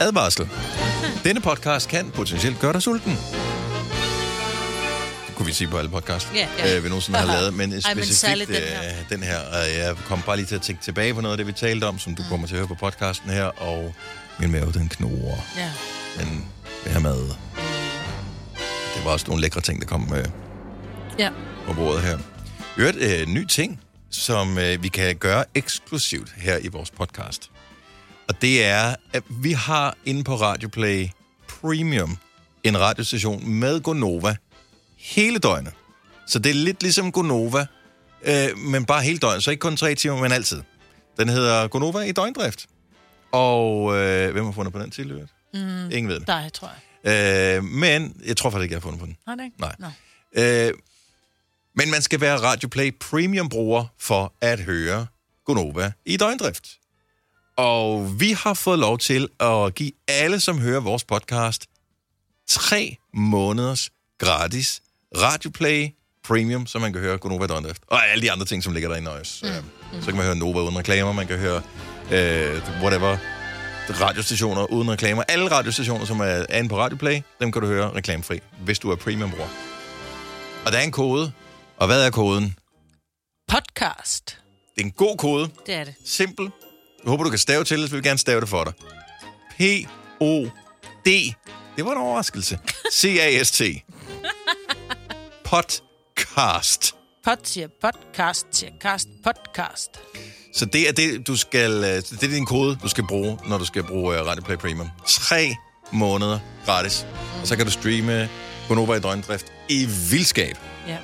Advarsel. Denne podcast kan potentielt gøre dig sulten. Det kunne vi sige på alle podcast, Ja, ja. øh, vi nogensinde har lavet. Men men specifikt særligt den den her. her. den her. Og jeg kom bare lige til at tænke tilbage på noget af det, vi talte om, som du kommer til at høre på podcasten her. Og min mave, den knurrer. Ja. Men det her mad... Det var også nogle lækre ting, der kom øh, Ja. på bordet her. Vi hørte øh, ny ting, som øh, vi kan gøre eksklusivt her i vores podcast. Og det er, at vi har inde på Radioplay Premium en radiostation med Gonova hele døgnet. Så det er lidt ligesom Gonova, øh, men bare hele døgnet. Så ikke kun tre timer, men altid. Den hedder Gonova i døgndrift. Og øh, hvem har fundet på den til, Løbet? Mm. Ingen ved det. Nej, tror jeg. Øh, men jeg tror faktisk ikke, jeg har fundet på den. Har det ikke? Nej. Nå. Øh, men man skal være Radioplay Premium-bruger for at høre Gonova i døgndrift. Og vi har fået lov til at give alle, som hører vores podcast, tre måneders gratis Radioplay Premium, så man kan høre Gonova i døgndrift. Og alle de andre ting, som ligger derinde også. Mm. Så kan man høre Nova uden reklamer, man kan høre øh, whatever radiostationer uden reklamer. Alle radiostationer, som er inde på Radioplay, dem kan du høre reklamefri, hvis du er premium-bruger. Og der er en kode. Og hvad er koden? Podcast. Det er en god kode. Det er det. Simpel. Jeg håber, du kan stave til, så vil vi gerne stave det for dig. P-O-D. Det var en overraskelse. C-A-S-T. Podcast. Pod siger podcast, cast, podcast. Så det er det, du skal, øh, det er din kode, du skal bruge, når du skal bruge uh, Radio Play Premium. Tre måneder gratis. Og så kan du streame Gonova i døgndrift i vildskab. Ja.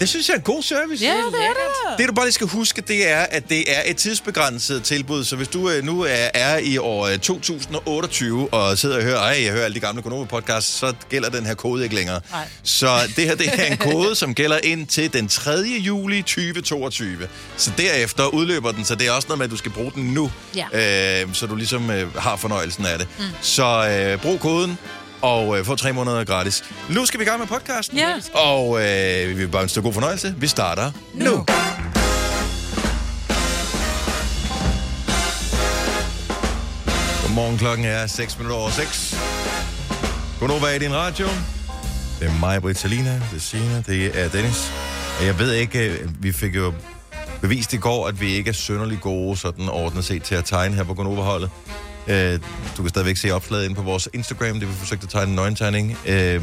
Det synes jeg er en god service. Ja, det er det. Det, du bare lige skal huske, det er, at det er et tidsbegrænset tilbud. Så hvis du øh, nu er, er i år øh, 2028 og sidder og hører, ej, jeg hører alle de gamle Konoba-podcasts, så gælder den her kode ikke længere. Nej. Så det her, det er en kode, som gælder ind til den 3. juli 2022. Så derefter udløber den, så det er også noget med, at du skal bruge den nu. Ja. Øh, så du ligesom øh, har fornøjelsen af det. Mm. Så øh, brug koden. Og øh, få tre måneder gratis. Nu skal vi i gang med podcasten. Ja. Og øh, vi vil bare ønske god fornøjelse. Vi starter nu. nu. Godmorgen, klokken er 6 minutter over 6. Godnova i din radio. Det er mig, Britt Salina, det er Signe, det er Dennis. Og Jeg ved ikke, øh, vi fik jo bevist i går, at vi ikke er sønderlig gode sådan ordnet set til at tegne her på Gonova-holdet. Øh, du kan stadigvæk se opslaget inde på vores Instagram, det vi forsøgte at tegne en nøgentegning. Øh,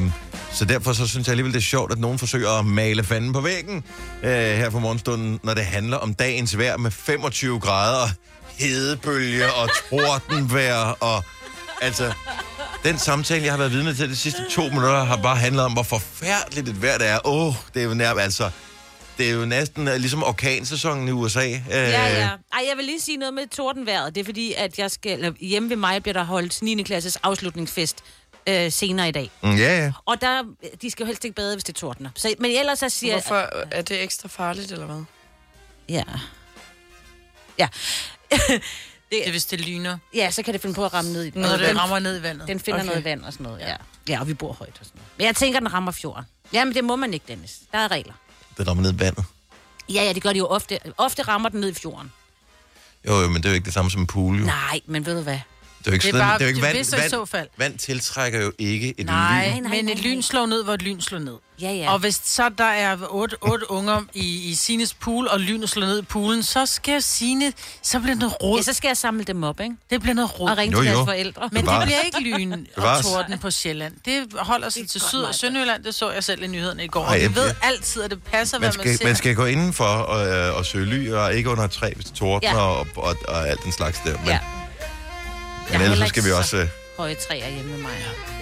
så derfor så synes jeg alligevel, det er sjovt, at nogen forsøger at male fanden på væggen øh, her for morgenstunden, når det handler om dagens vejr med 25 grader, hedebølge og tordenvejr og altså... Den samtale, jeg har været vidne til de sidste to minutter, har bare handlet om, hvor forfærdeligt et vejr det er. Åh, oh, det er jo nærmest, altså... Det er jo næsten øh, ligesom orkansæsonen i USA. Øh, Ja, ja. Ej, jeg vil lige sige noget med tordenvejret. Det er fordi, at jeg skal, eller, hjemme ved mig bliver der holdt 9. klasses afslutningsfest øh, senere i dag. mm, Ja, ja. Og der, de skal jo helst ikke bade, hvis det tordner. Så, men ellers så siger Hvorfor er det ekstra farligt, eller hvad? Ja. Ja. Det er, hvis det lyner. ja, så kan det finde på at ramme ned i den. Når det den, rammer ned i vandet. den finder Okay. noget vand og sådan noget, ja. Ja, og vi bor højt og sådan noget. Men jeg tænker, den rammer fjorden. Ja, men det må man ikke, Dennis. Der er regler. Det rammer ned i vandet. Ja, ja, det gør de jo ofte. Ofte rammer den ned i fjorden. Jo, jo, men det er jo ikke det samme som en pool, jo. Nej, men ved du hvad? Det er jo ikke, Det er sådan, bare- det er jo ikke det vand, og i vand, så fald. vand tiltrækker jo ikke et Nej, lyn. nej, men et lyn slår ned, hvor et lyn slår ned. Ja, ja. Og hvis så der er otte, otte unger i, i Sines pool, og lynet slår ned i poolen, så skal Sine, så bliver det noget rod. Ja, så skal jeg samle dem op, ikke? Det bliver noget rod. Og ringe Jo, til deres forældre. Men det bliver ikke lyn og torden på Sjælland. Det holder sig til godt, Syd- og Sønderjylland. Det så jeg selv i nyhederne i går. Ej, Og vi ved altid, at det passer, hvad Man man skal, ser. man skal gå indenfor og, øh, og søge ly, og ikke under træ, hvis det tordner, Ja. og, og, og alt den slags der. Men, Ja. Men ellers så skal vi også... Øh, høje træer hjemme med mig.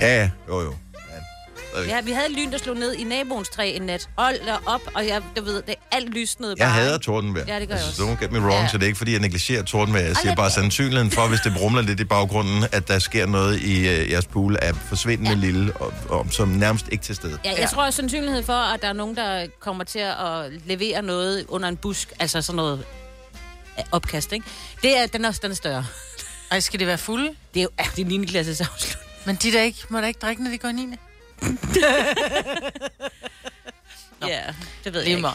ja, ja, jo, jo. Ja, vi havde lyn, der slog ned i naboens træ en nat. Hold da op, og jeg, du ved, det alt lysnede jeg bare. hader tordenvejr. Ja, det gør jeg altså, også. Don't get me wrong, Ja. så det er ikke, fordi jeg negligerer tordenvejr. Jeg siger bare mere. sandsynligheden for, hvis det brumler lidt i baggrunden, at der sker noget i øh, jeres pool, er forsvindende Ja. lille, og, og, som nærmest ikke til stede. Ja, jeg Ja. tror, at sandsynlighed for, at der er nogen, der kommer til at levere noget under en busk, altså sådan noget øh, opkast, ikke? Det er, den, er, den er større. Ej, skal det være fulde? Det er jo ja, det er 9. klasses afslut. Men de der ikke, må der ikke drikke, når de går i 9. Nå. Ja, det ved jeg Det ikke.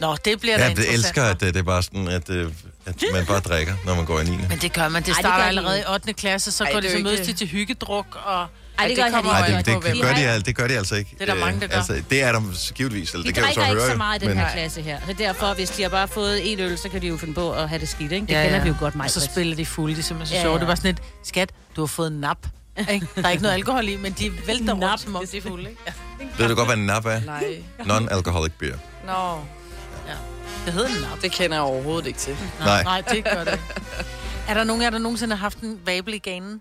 Nå, det bliver da Jeg elsker, at øh, det er bare sådan, at øh, at man bare drikker, når man går i 9. Men det gør man. Det Ej, det starter gør de allerede i ikke. 8. klasse, så Ej, går det de er så mødes ikke- de til hyggedruk, og Ej, det det gør han kommer ikke. Nej, jo det, det, hvem gør de det gør de altså ikke. Det er der mange, der gør. Altså, det er der givetvis, eller De det kan du så drikker høre. ikke så meget i den men- her klasse her. Så derfor, hvis de har bare fået en øl, så kan de jo finde på at have det skidt, ikke? Det Ja, kender ja. vi jo godt, mig. Og så spiller de fulde, det er simpelthen så Ja, sjovt. ja. Det var sådan et, skat, du har fået en nap. Ikke? Der er ikke noget alkohol i, men de vælter Nap, rundt, som om de er fulde. Ikke? Ja. Ved du godt, hvad en nap er? Nej. Non-alcoholic beer. Nå, Det hedder nap. det kender jeg overhovedet ikke til. Nej. Nej, det gør det ikke. Er der nogen af jer, der nogensinde har haft en vabel i ganen?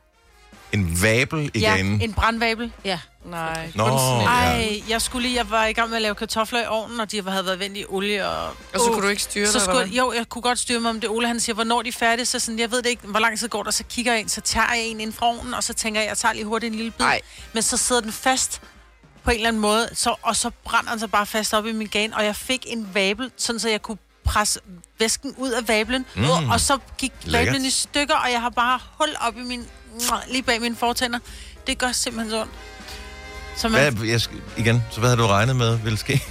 En vabel i ja, ganen. en brandvabel. Ja. Nej. Nå, ja. Ej, jeg skulle lige, jeg var i gang med at lave kartofler i ovnen, og de havde været vendt i olie. Og, Og så kunne du ikke styre så dig, skulle, Jo, jeg kunne godt styre mig om det. Ole han siger, hvornår er de færdige? Så sådan, jeg ved det ikke, hvor lang tid går der. Så kigger jeg ind, så tager jeg en ind fra ovnen, og så tænker jeg, jeg tager lige hurtigt en lille bid. Ej. Men så sidder den fast på en eller anden måde, så, og så brænder den sig bare fast op i min gan, og jeg fik en vabel, sådan så jeg kunne presse væsken ud af vablen, mm. og så gik Lækkert. vablen i stykker, og jeg har bare hul op i min, lige bag mine fortænder. Det gør simpelthen så ondt. Så man, Hvad, jeg, igen, så hvad havde du regnet med ville ske?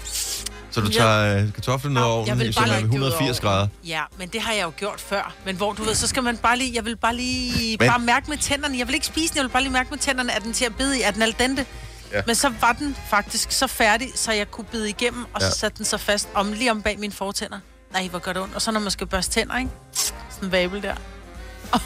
Så du tager øh, kartoflen ud over ovnen, som er lægge det ud 180 over. grader. Ja, men det har jeg jo gjort før. Men hvor du ved, så skal man bare lige, jeg vil bare lige Men- bare mærke med tænderne. Jeg vil ikke spise den, jeg vil bare lige mærke med tænderne, at den til at bide i, er den al dente. Ja. Men så var den faktisk så færdig, så jeg kunne bide igennem, og så Ja. satte den så fast om lige om bag mine fortænder. Nej, hvor gør det ondt. Og så når man skal børste tænder, ikke? Sådan en vabel der.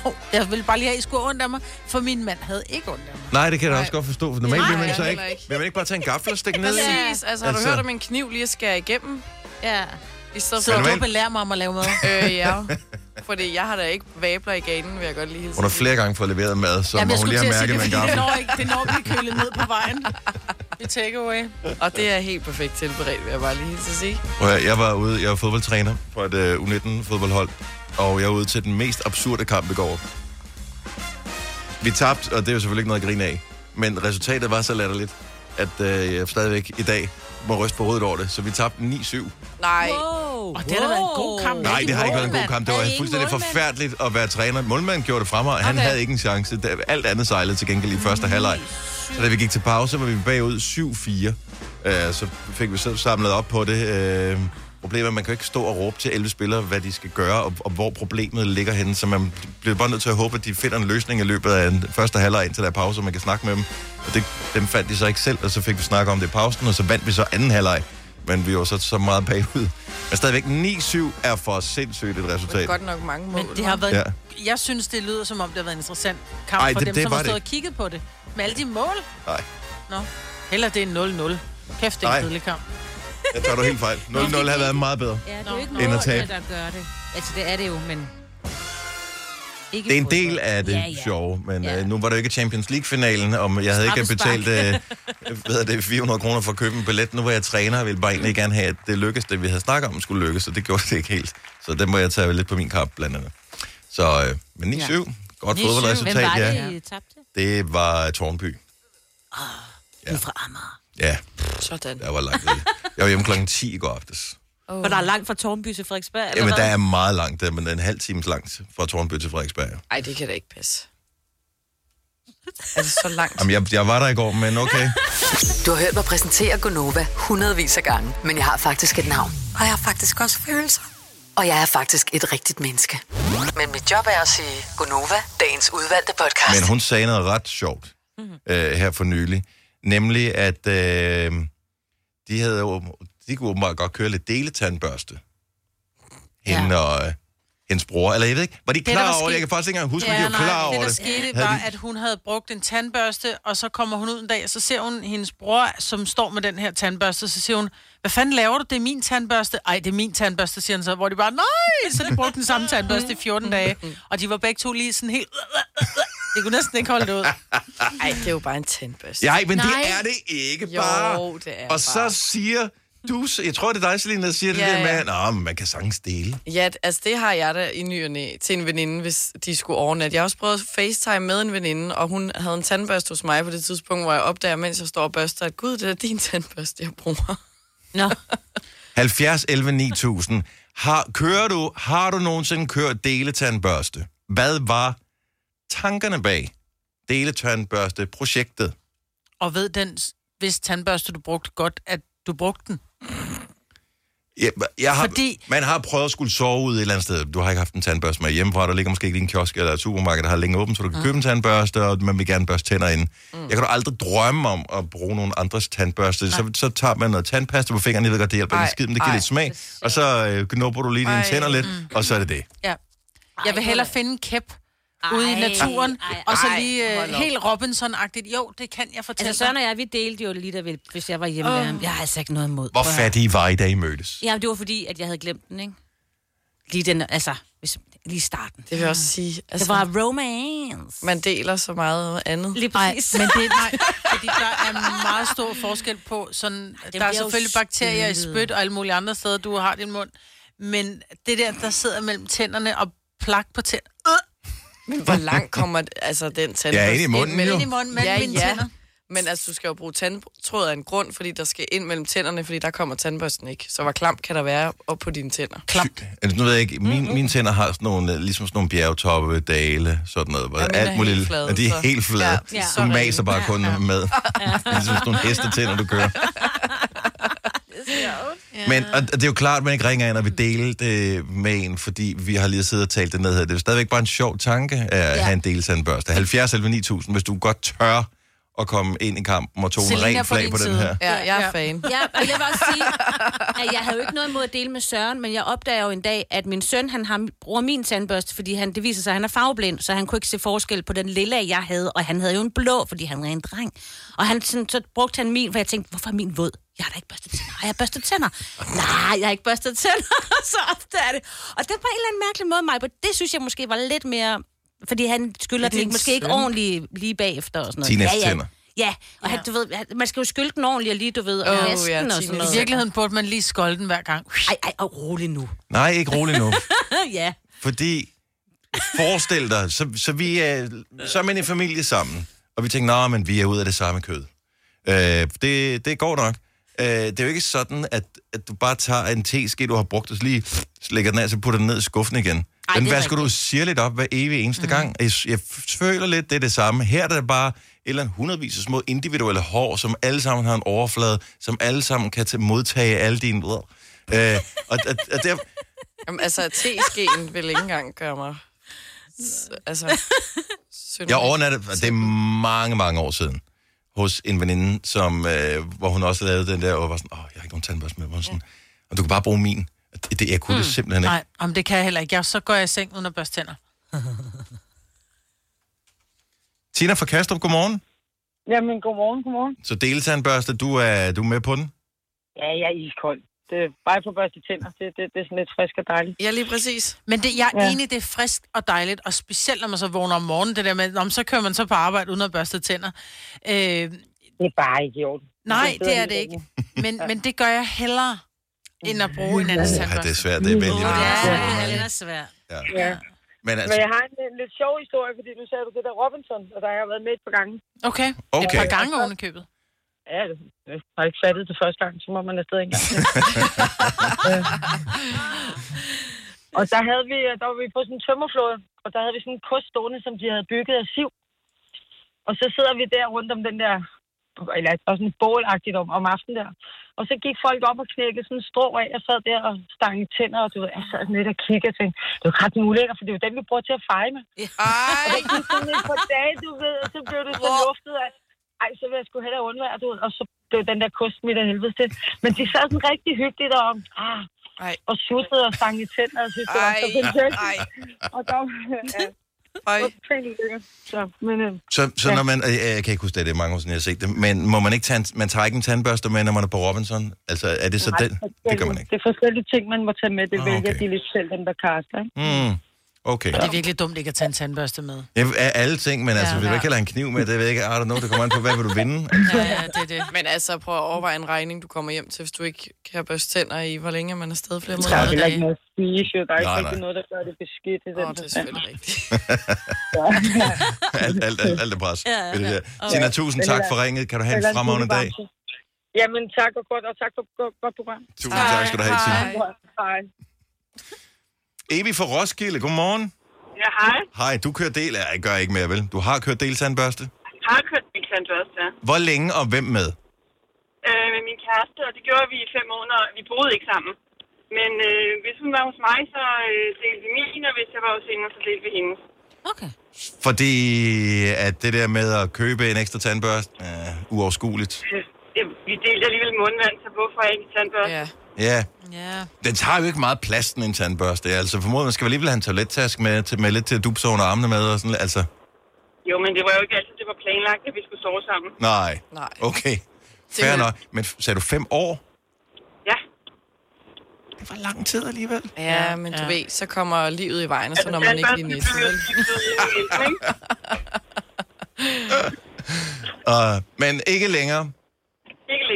Og jeg ville bare lige have, at I skulle ondt af mig, for min mand havde ikke ondt af mig. Nej, det kan jeg da Nej. også godt forstå, for normalt Nej, vil man jeg så ikke, heller ikke. vil man ikke bare tage en gaffel og stikke ned i? Præcis. Altså, har du Altså- hørt om en kniv lige at skære igennem? Ja. I stedet Så for... du normalt- belærer mig om at lave mad. Øh, ja. Fordi jeg har da ikke vabler i ganen, vil jeg godt lige hilse. Hun har flere gange fået leveret mad, så Jamen, må hun lige til have mærket det, med en fordi det gaffel. når, ikke, det når blive kølet ned på vejen. I takeaway. Og det er helt perfekt tilberedt, vil jeg bare lige hilse at sige. Prøv at høre, Jeg var ude, jeg var fodboldtræner på et uh, U19-fodboldhold, og jeg var ude til den mest absurde kamp i går. Vi tabte, og det er jo selvfølgelig ikke noget at grine af, men resultatet var så latterligt, at uh, jeg stadigvæk i dag må ryste på hovedet over det. Så vi tabte 9-7. Nej. Wow. Og det har da været en god kamp. Nej, det har ikke været en god kamp. Det var fuldstændig målmand? forfærdeligt at være træner. Målmanden gjorde det fremad. Han Okay. havde ikke en chance. Alt andet sejlede til gengæld i første halvleg. Så da vi gik til pause, var vi bagud 7-4. Uh, så fik vi så samlet op på det. Uh, problemet er, at man kan ikke stå og råbe til 11 spillere, hvad de skal gøre, og, og hvor problemet ligger henne. Så man bliver bare nødt til at håbe, at de finder en løsning i løbet af den første halvleg, indtil der er pause, og man kan snakke med dem. Og det, dem fandt de så ikke selv, og så fik vi snakket om det i pausen, og så vandt vi så anden halvleg. Men vi var så, så meget bagud. Men stadigvæk 9-7 er for sindssygt et Det er resultat. godt nok mange mål. Men det har været... Ja. Jeg synes, det lyder som om, det har været en interessant kamp Ej, Ej, for det- dem, det som har stået det. og kigget på det. Med alle de mål. Nej, Nå. Heller det er 0-0. Kæft, det er en kedelig kamp. Jeg tager du helt fejl. 0-0 havde været meget bedre. Ja, det er jo ikke. End at målene, tabe. der gør det. Altså, det er det jo, men... Ikke Det er en fodbold. del af det Ja, ja. sjove, men Ja. øh, nu var det jo ikke Champions League-finalen, og jeg havde ikke Straffespark. betalt øh, hvad hedder det, 400 kroner for at købe en billet. Nu var jeg træner og ville bare egentlig gerne have, at det lykkedes, det vi havde snakket om skulle lykkes, og det gjorde det ikke helt. Så det må jeg tage lidt på min kamp, blandt andet. Så, øh, men 9-7, Ja. godt 9-7. fodboldresultat, Hvem var ja. det, I tabte? Det var Tornby. Ja. Du er fra Amager. Ja, Sådan. der var langt. Jeg var hjemme klokken 10 i går aftes. For der er langt fra Tornby til Frederiksberg, eller Jamen, der er meget langt, der, men det er en halv times langt fra Tornby til Frederiksberg. Ej, det kan da ikke passe. Er det så langt? Jamen, jeg, jeg var der i går, men okay. Du har hørt mig præsentere Gonova hundredvis af gange, men jeg har faktisk et navn. Og jeg har faktisk også følelser. Og jeg er faktisk et rigtigt menneske. Men mit job er at sige Gonova, dagens udvalgte podcast. Men hun sagde noget ret sjovt øh, her for nylig. Nemlig, at øh, de havde de kunne åbenbart godt køre lidt deletandbørste. Hende ja. og øh, hendes bror. Eller jeg ved ikke, var de der klar var over det? Jeg kan faktisk ikke engang huske, om de var klar det, over der det. skete, Havde var, at hun havde brugt en tandbørste, og så kommer hun ud en dag, og så ser hun hendes bror, som står med den her tandbørste, så siger hun, hvad fanden laver du? Det er min tandbørste. Ej, det er min tandbørste, siger han så, hvor de bare, nej! Så de brugte den samme tandbørste i 14 dage, og de var begge to lige sådan helt... Det kunne næsten ikke holde det ud. Ej, det er jo bare en tandbørste. Nej, men Nej. det er det ikke Jo, bare. det er og så bare. siger du, jeg tror, det er dig, Selina, der siger det Ja, der med, ja. at Nå, man kan sagtens dele. Ja, altså det har jeg da i ny og næ til en veninde, hvis de skulle overnatte. Jeg har også prøvet at facetime med en veninde, og hun havde en tandbørste hos mig på det tidspunkt, hvor jeg opdager, mens jeg står og børster, at gud, det er din tandbørste, jeg bruger. Nå, 70 11 9000. Har, kører du, har du nogensinde kørt deletandbørste? Hvad var tankerne bag deletandbørste-projektet? Og ved den, hvis tandbørste du brugte godt, at du brugte den. Ja, jeg har, Fordi- Man har prøvet at skulle sove ud et eller andet sted. Du har ikke haft en tandbørste med hjemmefra. Der ligger måske ikke i en kiosk eller et supermarked, der har længe åbent, så du kan købe en tandbørste, og man vil gerne børste tænder ind. Mm. Jeg kan da aldrig drømme om at bruge nogen andres tandbørste. Så, så tager man noget tandpasta på fingrene, jeg ved godt, det hjælper Ej, lidt skid, men det giver ej, lidt smag. Og så øh, knupper du lige dine tænder lidt, og så er det det. Ja. Jeg vil hellere finde en kæp ude i Ej, naturen, ej, og så ej, lige øh, helt Robinson-agtigt. Jo, det kan jeg fortælle Altså, Søren og jeg, vi delte jo lige der, ved- hvis jeg var hjemme oh. Jeg har altså ikke noget imod. Hvor fattige var I, da I mødtes? Ja, det var fordi, at jeg havde glemt den, ikke? Lige den, altså, hvis, lige i starten. Det vil jeg også sige. Det Altså, var romance. man deler så meget andet. Lige præcis. men det, nej, fordi der er meget stor forskel på sådan, der er selvfølgelig bakterier i spyt og alle mulige andre steder, du har din mund, men det der, der sidder mellem tænderne og plak på tænderne, Men hvor langt kommer altså, den tand? Ja, ind i munden, jo. ind i munden mellem Ja, mine ja. tænder. Men altså, du skal jo bruge tandtråd af en grund, fordi der skal ind mellem tænderne, fordi der kommer tandbørsten ikke. Så hvor klam kan der være op på dine tænder? Klamt. Altså, nu ved jeg ikke, min, mine tænder har sådan nogle, ligesom sådan nogle bjergtoppe, dale, sådan noget. Hvor Ja, er alt muligt, helt flade, og de er så- helt flade. Ja, Ja, de du så maser bare kun med. Det er ligesom sådan nogle hestetænder, du kører. Men og det er jo klart, at man ikke ringer ind og vil dele det med en, fordi vi har lige siddet og talt det ned her. Det er stadigvæk bare en sjov tanke at ja. have en deltandbørste. 70 eller 9000, hvis du godt tør at komme ind i kampen og tone Selina rent på flag på den side. her. Ja, jeg er Ja. fan. Ja, og jeg vil også sige, at jeg havde jo ikke noget imod at dele med Søren, men jeg opdager jo en dag, at min søn, han har, bruger min tandbørste, fordi han, det viser sig, at han er farveblind, så han kunne ikke se forskel på den lille, jeg havde, og han havde jo en blå, fordi han var en dreng. Og han, sådan, så brugte han min, for jeg tænkte, hvorfor er min våd? Jeg har da ikke børstet tænder. Har jeg børstet tænder? Nej, jeg har ikke børstet tænder. så ofte er det. Og det er på en eller anden mærkelig måde, mig, det synes jeg måske var lidt mere... Fordi han skylder Er det ikke, måske ikke søn? ordentligt lige bagefter og sådan noget. Teenage-tænder. Ja, og han, du ved, man skal jo skylde den ordentligt og lige, du ved, og oh, ja, og sådan noget. I virkeligheden burde man lige skolde den hver gang. Ej, ej, og rolig nu. Nej, ikke roligt nu. ja. Fordi, forestil dig, så, så, vi er, så er man i familie sammen, og vi tænker, nå, men vi er ude af det samme kød. Øh, det, det går nok. Øh, det er jo ikke sådan, at, at du bare tager en teske, du har brugt, og så lige lægger den af, så putter den ned i skuffen igen. Ej, den er vasker du sirligt op hver evig eneste mm. gang. Jeg, jeg føler lidt, det er det samme. Her er det bare et eller andet hundredvis af små individuelle hår, som alle sammen har en overflade, som alle sammen kan tage, modtage alle dine... Øh, og, og, og der, Jamen, altså, teskeen vil ikke engang gøre mig... Altså. Jeg overnattede, det er mange, mange år siden, hos en veninde, som, øh, hvor hun også lavede den der, og var sådan, åh, jeg har ikke nogen tandbørste med, hvor hun sådan, og du kan bare bruge min. Det, det jeg kunne mm. det simpelthen ikke. Nej, om det kan jeg heller ikke. Jeg, så går jeg i seng uden at børste tænder. Tina fra Kastrup, godmorgen. Jamen, godmorgen, godmorgen. Så deltandbørste, du er, du er med på den? Ja, jeg er iskold. Det er bare for børste tænder. Det, det, det er sådan lidt frisk og dejligt. Ja, lige præcis. Men det, jeg er Ja. ja. enig, det er frisk og dejligt, og specielt når man så vågner om morgenen, det der med, om så kører man så på arbejde uden at børste tænder. Øh, Det er bare ikke i orden. nej, bedre det er det ikke. Men, men det gør jeg hellere, end at bruge en andens Ja, tandbørste. det er svært, det er vældig. Ja, Ja. det er svært. Ja. Ja. Men Men altså, jeg har en, en lidt sjov historie, fordi nu sagde du det der Robinson, og der har jeg været med et par gange. Okay. Okay. Et par gange oven i købet. Ja, det, jeg har ikke fattet det første gang, så må man afsted en gang. Øh. og der havde vi, der var vi på sådan en tømmerflåde, og der havde vi sådan en kost stående, som de havde bygget af siv. Og så sidder vi der rundt om den der, eller også sådan bålagtigt om, om aftenen der. Og så gik folk op og knækkede sådan en strå af, og sad der og stang i tænder, og du ved, jeg sad sådan lidt og kiggede og tænkte, det var ret ulækkert, for det er jo den, vi bruger til at feje med. Og Ej, det gik sådan et par dage, du ved, og så blev det så luftet af, ej, så vil jeg sgu hellere undvære, du og så blev den der kost midt af helvede til. Men de sad sådan rigtig hyggeligt og, ah, Ej. og suttede og sang i tænder, og synes, det var så fantastisk. ej, Og der ja, ej. Så, men, øh, så, så Ja. når man, øh, jeg kan ikke huske det, det er mange år siden, jeg har set det, men må man ikke tage en, man tager ikke en tandbørste med, når man er på Robinson? Altså, er det så nej, den? Det gør man ikke. Det er forskellige ting, man må tage med. Det Ah, vælger okay. de lidt selv, dem der kaster. Ikke? Mm. Okay. Det er virkelig dumt ikke at tage en tandbørste med. Ja, af alle ting, men altså, Ja. vil du ikke heller have en kniv med? Det ved jeg ikke, I don't know, det kommer an på, hvad vil du vinde? Ja, ja, det er det. Men altså, prøv at overveje en regning, du kommer hjem til, hvis du ikke kan børste tænder i, hvor længe er man afsted flere Der er måneder. heller dage. ikke noget at spise. Der er ikke rigtig noget, der gør det beskidt Åh, den det er selvfølgelig rigtigt. alt, alt, alt, alt er pres. Ja, det ja. der. Tina, tusind tak for ringet. Kan du have en fremragende dag? Jamen, tak og godt, og tak for godt, godt program. Tusind tak skal du have, Tina. Hej. Evi fra Roskilde, godmorgen. Ja, hej. Hej, du kører del... Ja, jeg gør ikke mere, vel? Du har kørt deltandbørste. Har kørt min tandbørste, ja. Hvor længe og hvem med? Øh, med min kæreste, og det gjorde vi i fem måneder. Vi boede ikke sammen. Men øh, hvis hun var hos mig, så øh, delte vi min, og hvis jeg var hos hende, så delte vi hendes. Okay. Fordi at det der med at købe en ekstra tandbørste er uoverskueligt. Vi delte alligevel mundvand, så hvorfor ikke tandbørste? Ja. Ja, Ja. den tager jo ikke meget plads, sådan en tandbørste. Altså formodet, man skal vel alligevel have en toilettask med, til, med lidt til at dubse under armene med og sådan Altså, Jo, men det var jo ikke altid, det var planlagt, at vi skulle sove sammen. nej. Nej. Okay. Fair Det- nok. Men sagde du fem år? Ja. Det var lang tid alligevel. Ja, men du Ja. ved, så kommer livet i vejen, og så når man ikke lige næste, vel? Uh, men ikke længere.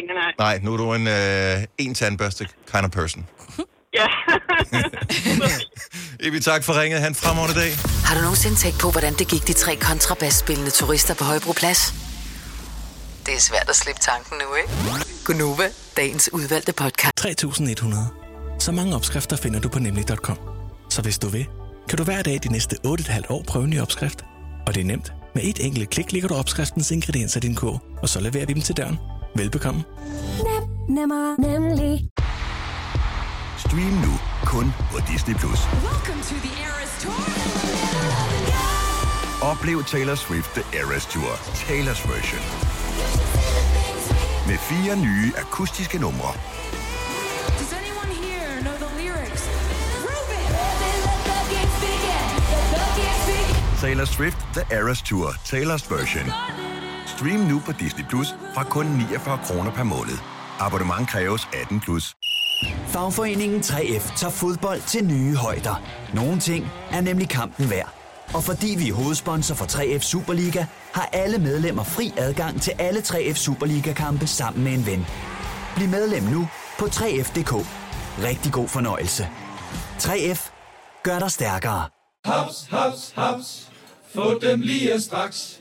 Længere, nej. Nej, nu er du en uh, en tandbørste kind of person. Ja. Ibi, tak for ringet. Han fremragende dag. Har du nogensinde tænkt på, hvordan det gik de tre kontrabasspillende turister på Højbroplads? Det er svært at slippe tanken nu, ikke? Gunova, dagens udvalgte podcast. 3.100. Så mange opskrifter finder du på nemlig.com. Så hvis du vil, kan du hver dag de næste 8,5 år prøve en ny opskrift. Og det er nemt. Med et enkelt klik ligger du opskriftens ingredienser i din kog, og så leverer vi dem til døren. Velbekomme. Nemmer, nemlig. Stream nu kun på Disney+. Plus. Oplev Taylor Swift The Eras Tour, Taylor's version. Med fire nye akustiske numre. Taylor Swift The Eras Tour, Taylor's version. Stream nu på Disney Plus fra kun 49 kroner per måned. Abonnement kræves 18 plus. Fagforeningen 3F tager fodbold til nye højder. Nogle ting er nemlig kampen værd. Og fordi vi er hovedsponsor for 3F Superliga, har alle medlemmer fri adgang til alle 3F Superliga-kampe sammen med en ven. Bliv medlem nu på 3F.dk. Rigtig god fornøjelse. 3F gør dig stærkere. Haps, haps, haps. Få dem lige straks.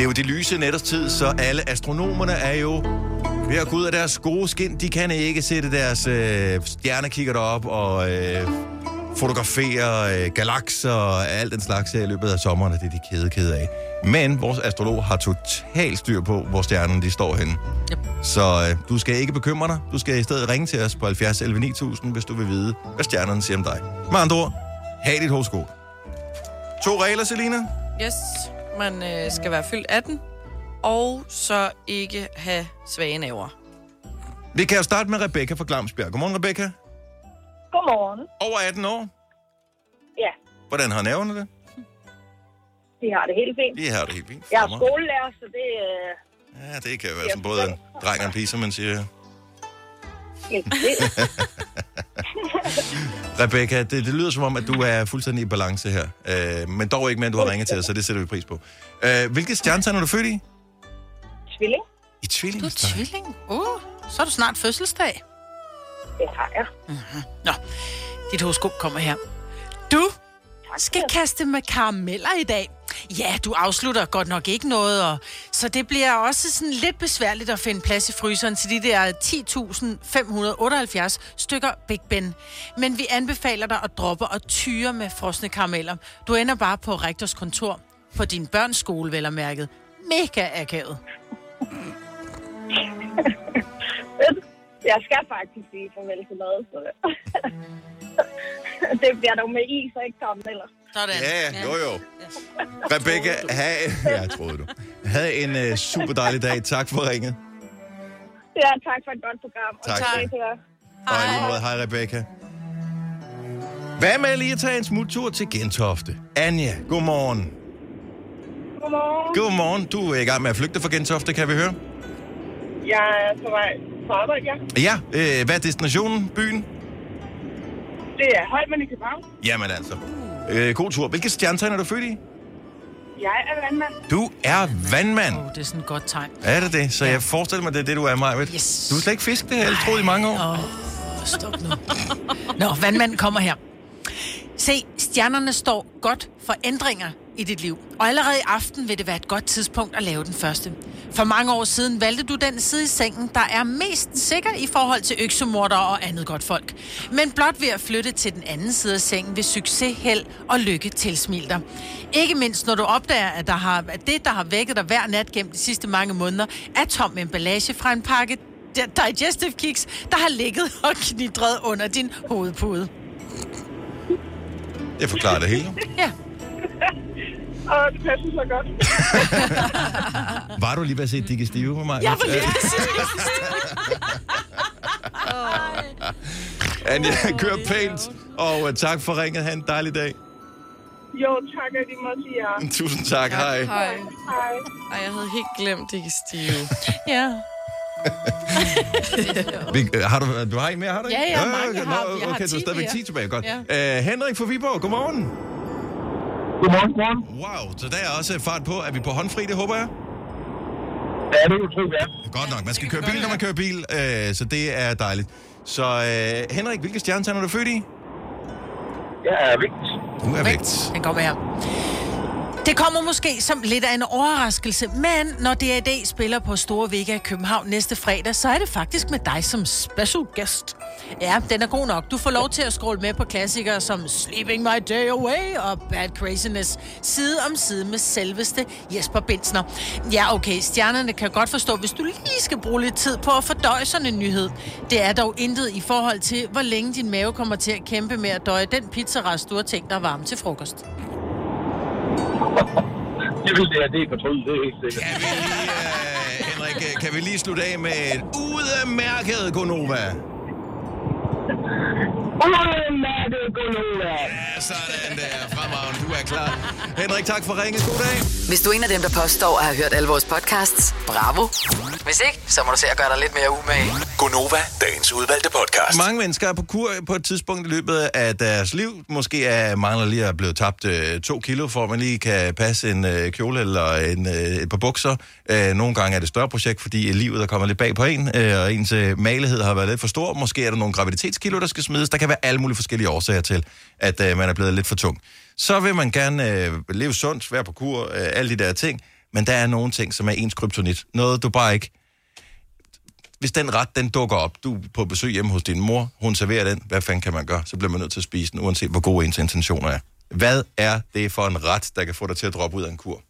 Det er jo de lyse nætters tid, så alle astronomerne er jo ved at gå ud af deres gode skin. De kan ikke sætte deres øh, stjernekikker derop og øh, fotografere øh, galakser og alt den slags her i løbet af sommeren, og det er de kede, kede af. Men vores astrolog har totalt styr på, hvor stjernerne de står henne. Yep. Så øh, du skal ikke bekymre dig. Du skal i stedet ringe til os på 70 11 9000, hvis du vil vide, hvad stjernerne siger om dig. Med andre ord, have dit horoskop. To regler, Selina. Yes, man øh, skal være fyldt 18, og så ikke have svage naver. Vi kan jo starte med Rebecca fra Glamsbjerg. Godmorgen, Rebecca. Godmorgen. Over 18 år. Ja, Hvordan har nerverne det? de har det helt fint. De har det helt fint. Jeg er skolelærer, så det er øh, Ja, det kan jo være som både en dreng og en pige, som man siger. helt vildt. Rebecca, det, det lyder som om, at du er fuldstændig i balance her. Øh, men dog ikke mere, end du har ringet til os, så det sætter vi pris på. Øh, hvilket stjernetegn er du født i? Tvilling, I tvilling. Du er tvilling. Uh, så er du snart fødselsdag. det har jeg. Nå, dit horoskop kommer her. Du skal kaste med karameller i dag. Ja, du afslutter godt nok ikke noget, og så det bliver også sådan lidt besværligt at finde plads i fryseren til de der 10.578 stykker Big Ben. Men vi anbefaler dig at droppe og tyre med frosne karameller. Du ender bare på rektors kontor på din børns skole, vel og mærket. Mega akavet. Jeg skal faktisk sige farvel til noget, så det bliver dog med is og ikke karameller. Sådan. Ja, ja, jo jo. Rebecca, have, ja, troede du. Havde en uh, super dejlig dag. Tak for ringet. Ja, tak for et godt program. Og Tak. tak. Og i lige måde, hej Rebecca. Hvad med lige at tage en smuttur til Gentofte? Anja, godmorgen. Godmorgen. Godmorgen. Du er i gang med at flygte fra Gentofte, kan vi høre? Jeg er på vej på arbejde, ja. Ja, øh, hvad er destinationen, byen? Det er Holmen i København. Jamen altså. Øh, god tur. Hvilket stjernetegn er du født i? Jeg er vandmand. Du er vandmand. Oh, det er sådan et godt tegn. Er det det? Så jeg forestiller mig, det er det, du er, Majved. Yes. Du er slet ikke fisk, det har jeg troet i mange år. Åh, stop nu. Nå, vandmanden kommer her. Se, stjernerne står godt for ændringer i dit liv. Og allerede i aften vil det være et godt tidspunkt at lave den første. For mange år siden valgte du den side i sengen, der er mest sikker i forhold til øksemorder og andet godt folk. Men blot ved at flytte til den anden side af sengen vil succes, held og lykke tilsmile dig. Ikke mindst når du opdager, at, der har, at det, der har vækket dig hver nat gennem de sidste mange måneder, er tom emballage fra en pakke digestive kiks, der har ligget og knidret under din hovedpude. Det forklarer det hele. Ja. Og det passer så godt. Var du lige ved at se Digestive med mig? Jeg var lige ved at Anja, kør pænt, og uh, tak for ringet. Ha' en dejlig dag. Jo, tak, at I må sige ja. Tusind tak. Hej. Hej. Hej. Ej, jeg havde helt glemt, det ikke stive. Ja. Vi, øh, har du, du har en mere, har du ikke? Ja, ja, mange okay, har- har Okay, du 10 er stadigvæk mere. 10 tilbage. Godt. Ja. Uh, Henrik fra Viborg, godmorgen. Godmorgen, godmorgen. Wow, så der er også fart på. Er vi på håndfri, det håber jeg? Ja, det kan du tro, ja. Godt nok. Man skal køre bil, når man kører bil, øh, så det er dejligt. Så øh, Henrik, hvilke stjernetegn er du født i? Jeg er vægt. Du er vægt. Den kommer her. Det kommer måske som lidt af en overraskelse, men når D.A.D. spiller på Store Vega i København næste fredag, så er det faktisk med dig som special guest. Ja, den er god nok. Du får lov til at scrolle med på klassikere som Sleeping My Day Away og Bad Craziness, side om side med selveste Jesper Bensner. Ja, okay, stjernerne kan godt forstå, hvis du lige skal bruge lidt tid på at fordøje sådan en nyhed. Det er dog intet i forhold til, hvor længe din mave kommer til at kæmpe med at døje den pizzarest, du har tænkt dig varme til frokost. Det vil det her, det er fortrydet, det er helt sikkert. Kan vi lige, øh, Henrik, øh, kan vi lige slutte af med et udmærket Gonova? Udmærket Gonova! Ja, sådan der. Fremragende, du er klar. Henrik, tak for ringet. God dag. Hvis du er en af dem, der påstår at have hørt alle vores podcasts, bravo. Hvis ikke, så må du se at gøre dig lidt mere umage. Gonova, dagens udvalgte podcast. Mange mennesker er på kur på et tidspunkt i løbet af deres liv. Måske er mangler lige at blive tabt øh, to kilo, for at man lige kan passe en øh, kjole eller en, øh, et par bukser. Øh, nogle gange er det et større projekt, fordi livet er kommet lidt bag på en, øh, og ens øh, malighed har været lidt for stor. Måske er der nogle graviditetskilo, der skal smides. Der kan være alle mulige forskellige årsager til, at øh, man er blevet lidt for tung. Så vil man gerne øh, leve sundt, være på kur, øh, alle de der ting. Men der er nogle ting, som er ens kryptonit. Noget, du bare ikke hvis den ret, den dukker op, du er på besøg hjemme hos din mor, hun serverer den, hvad fanden kan man gøre? Så bliver man nødt til at spise den, uanset hvor gode ens intentioner er. Hvad er det for en ret, der kan få dig til at droppe ud af en kur?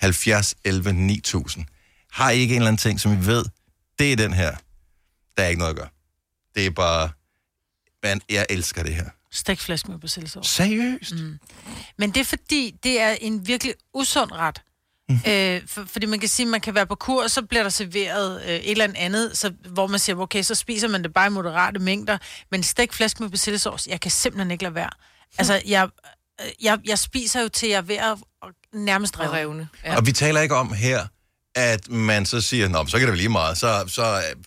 70, 11, 9000. Har I ikke en eller anden ting, som I ved, det er den her. Der er ikke noget at gøre. Det er bare, man, jeg elsker det her. Stegt flæsk med persillesovs. Seriøst? Mm. Men det er fordi, det er en virkelig usund ret. Mm. Øh, for, fordi man kan sige, at man kan være på kur, og så bliver der serveret øh, et eller andet, så, hvor man siger, okay, så spiser man det bare i moderate mængder. Men stegt flæsk med persillesovs, jeg kan simpelthen ikke lade være. Altså, jeg, øh, jeg, jeg spiser jo til, jeg er ved at nærmest revne. revne. Ja. Og vi taler ikke om her, at man så siger, Nå, men så kan det vel lige meget. Så, så, øh,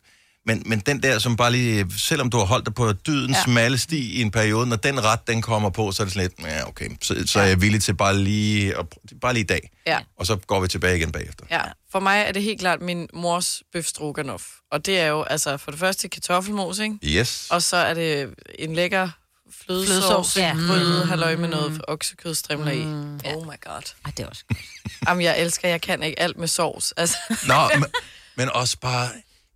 men, men den der, som bare lige, selvom du har holdt dig på dydens ja. Smalle sti i en periode, når den ret, den kommer på, så er det sådan lidt, ja, okay, så, så er jeg villig til bare lige, at, bare lige i dag. Ja. Og så går vi tilbage igen bagefter. Ja, for mig er det helt klart min mors bøf stroganoff. Og det er jo altså for det første kartoffelmos, ikke? Yes. Og så er det en lækker flødesovs, Flødesovs, ja. gryde, Mm. halløj med noget oksekødstrimler i. Oh my god. Ej, det er også Jamen, jeg elsker, jeg kan ikke alt med sovs. Altså. Nå, men, men også bare,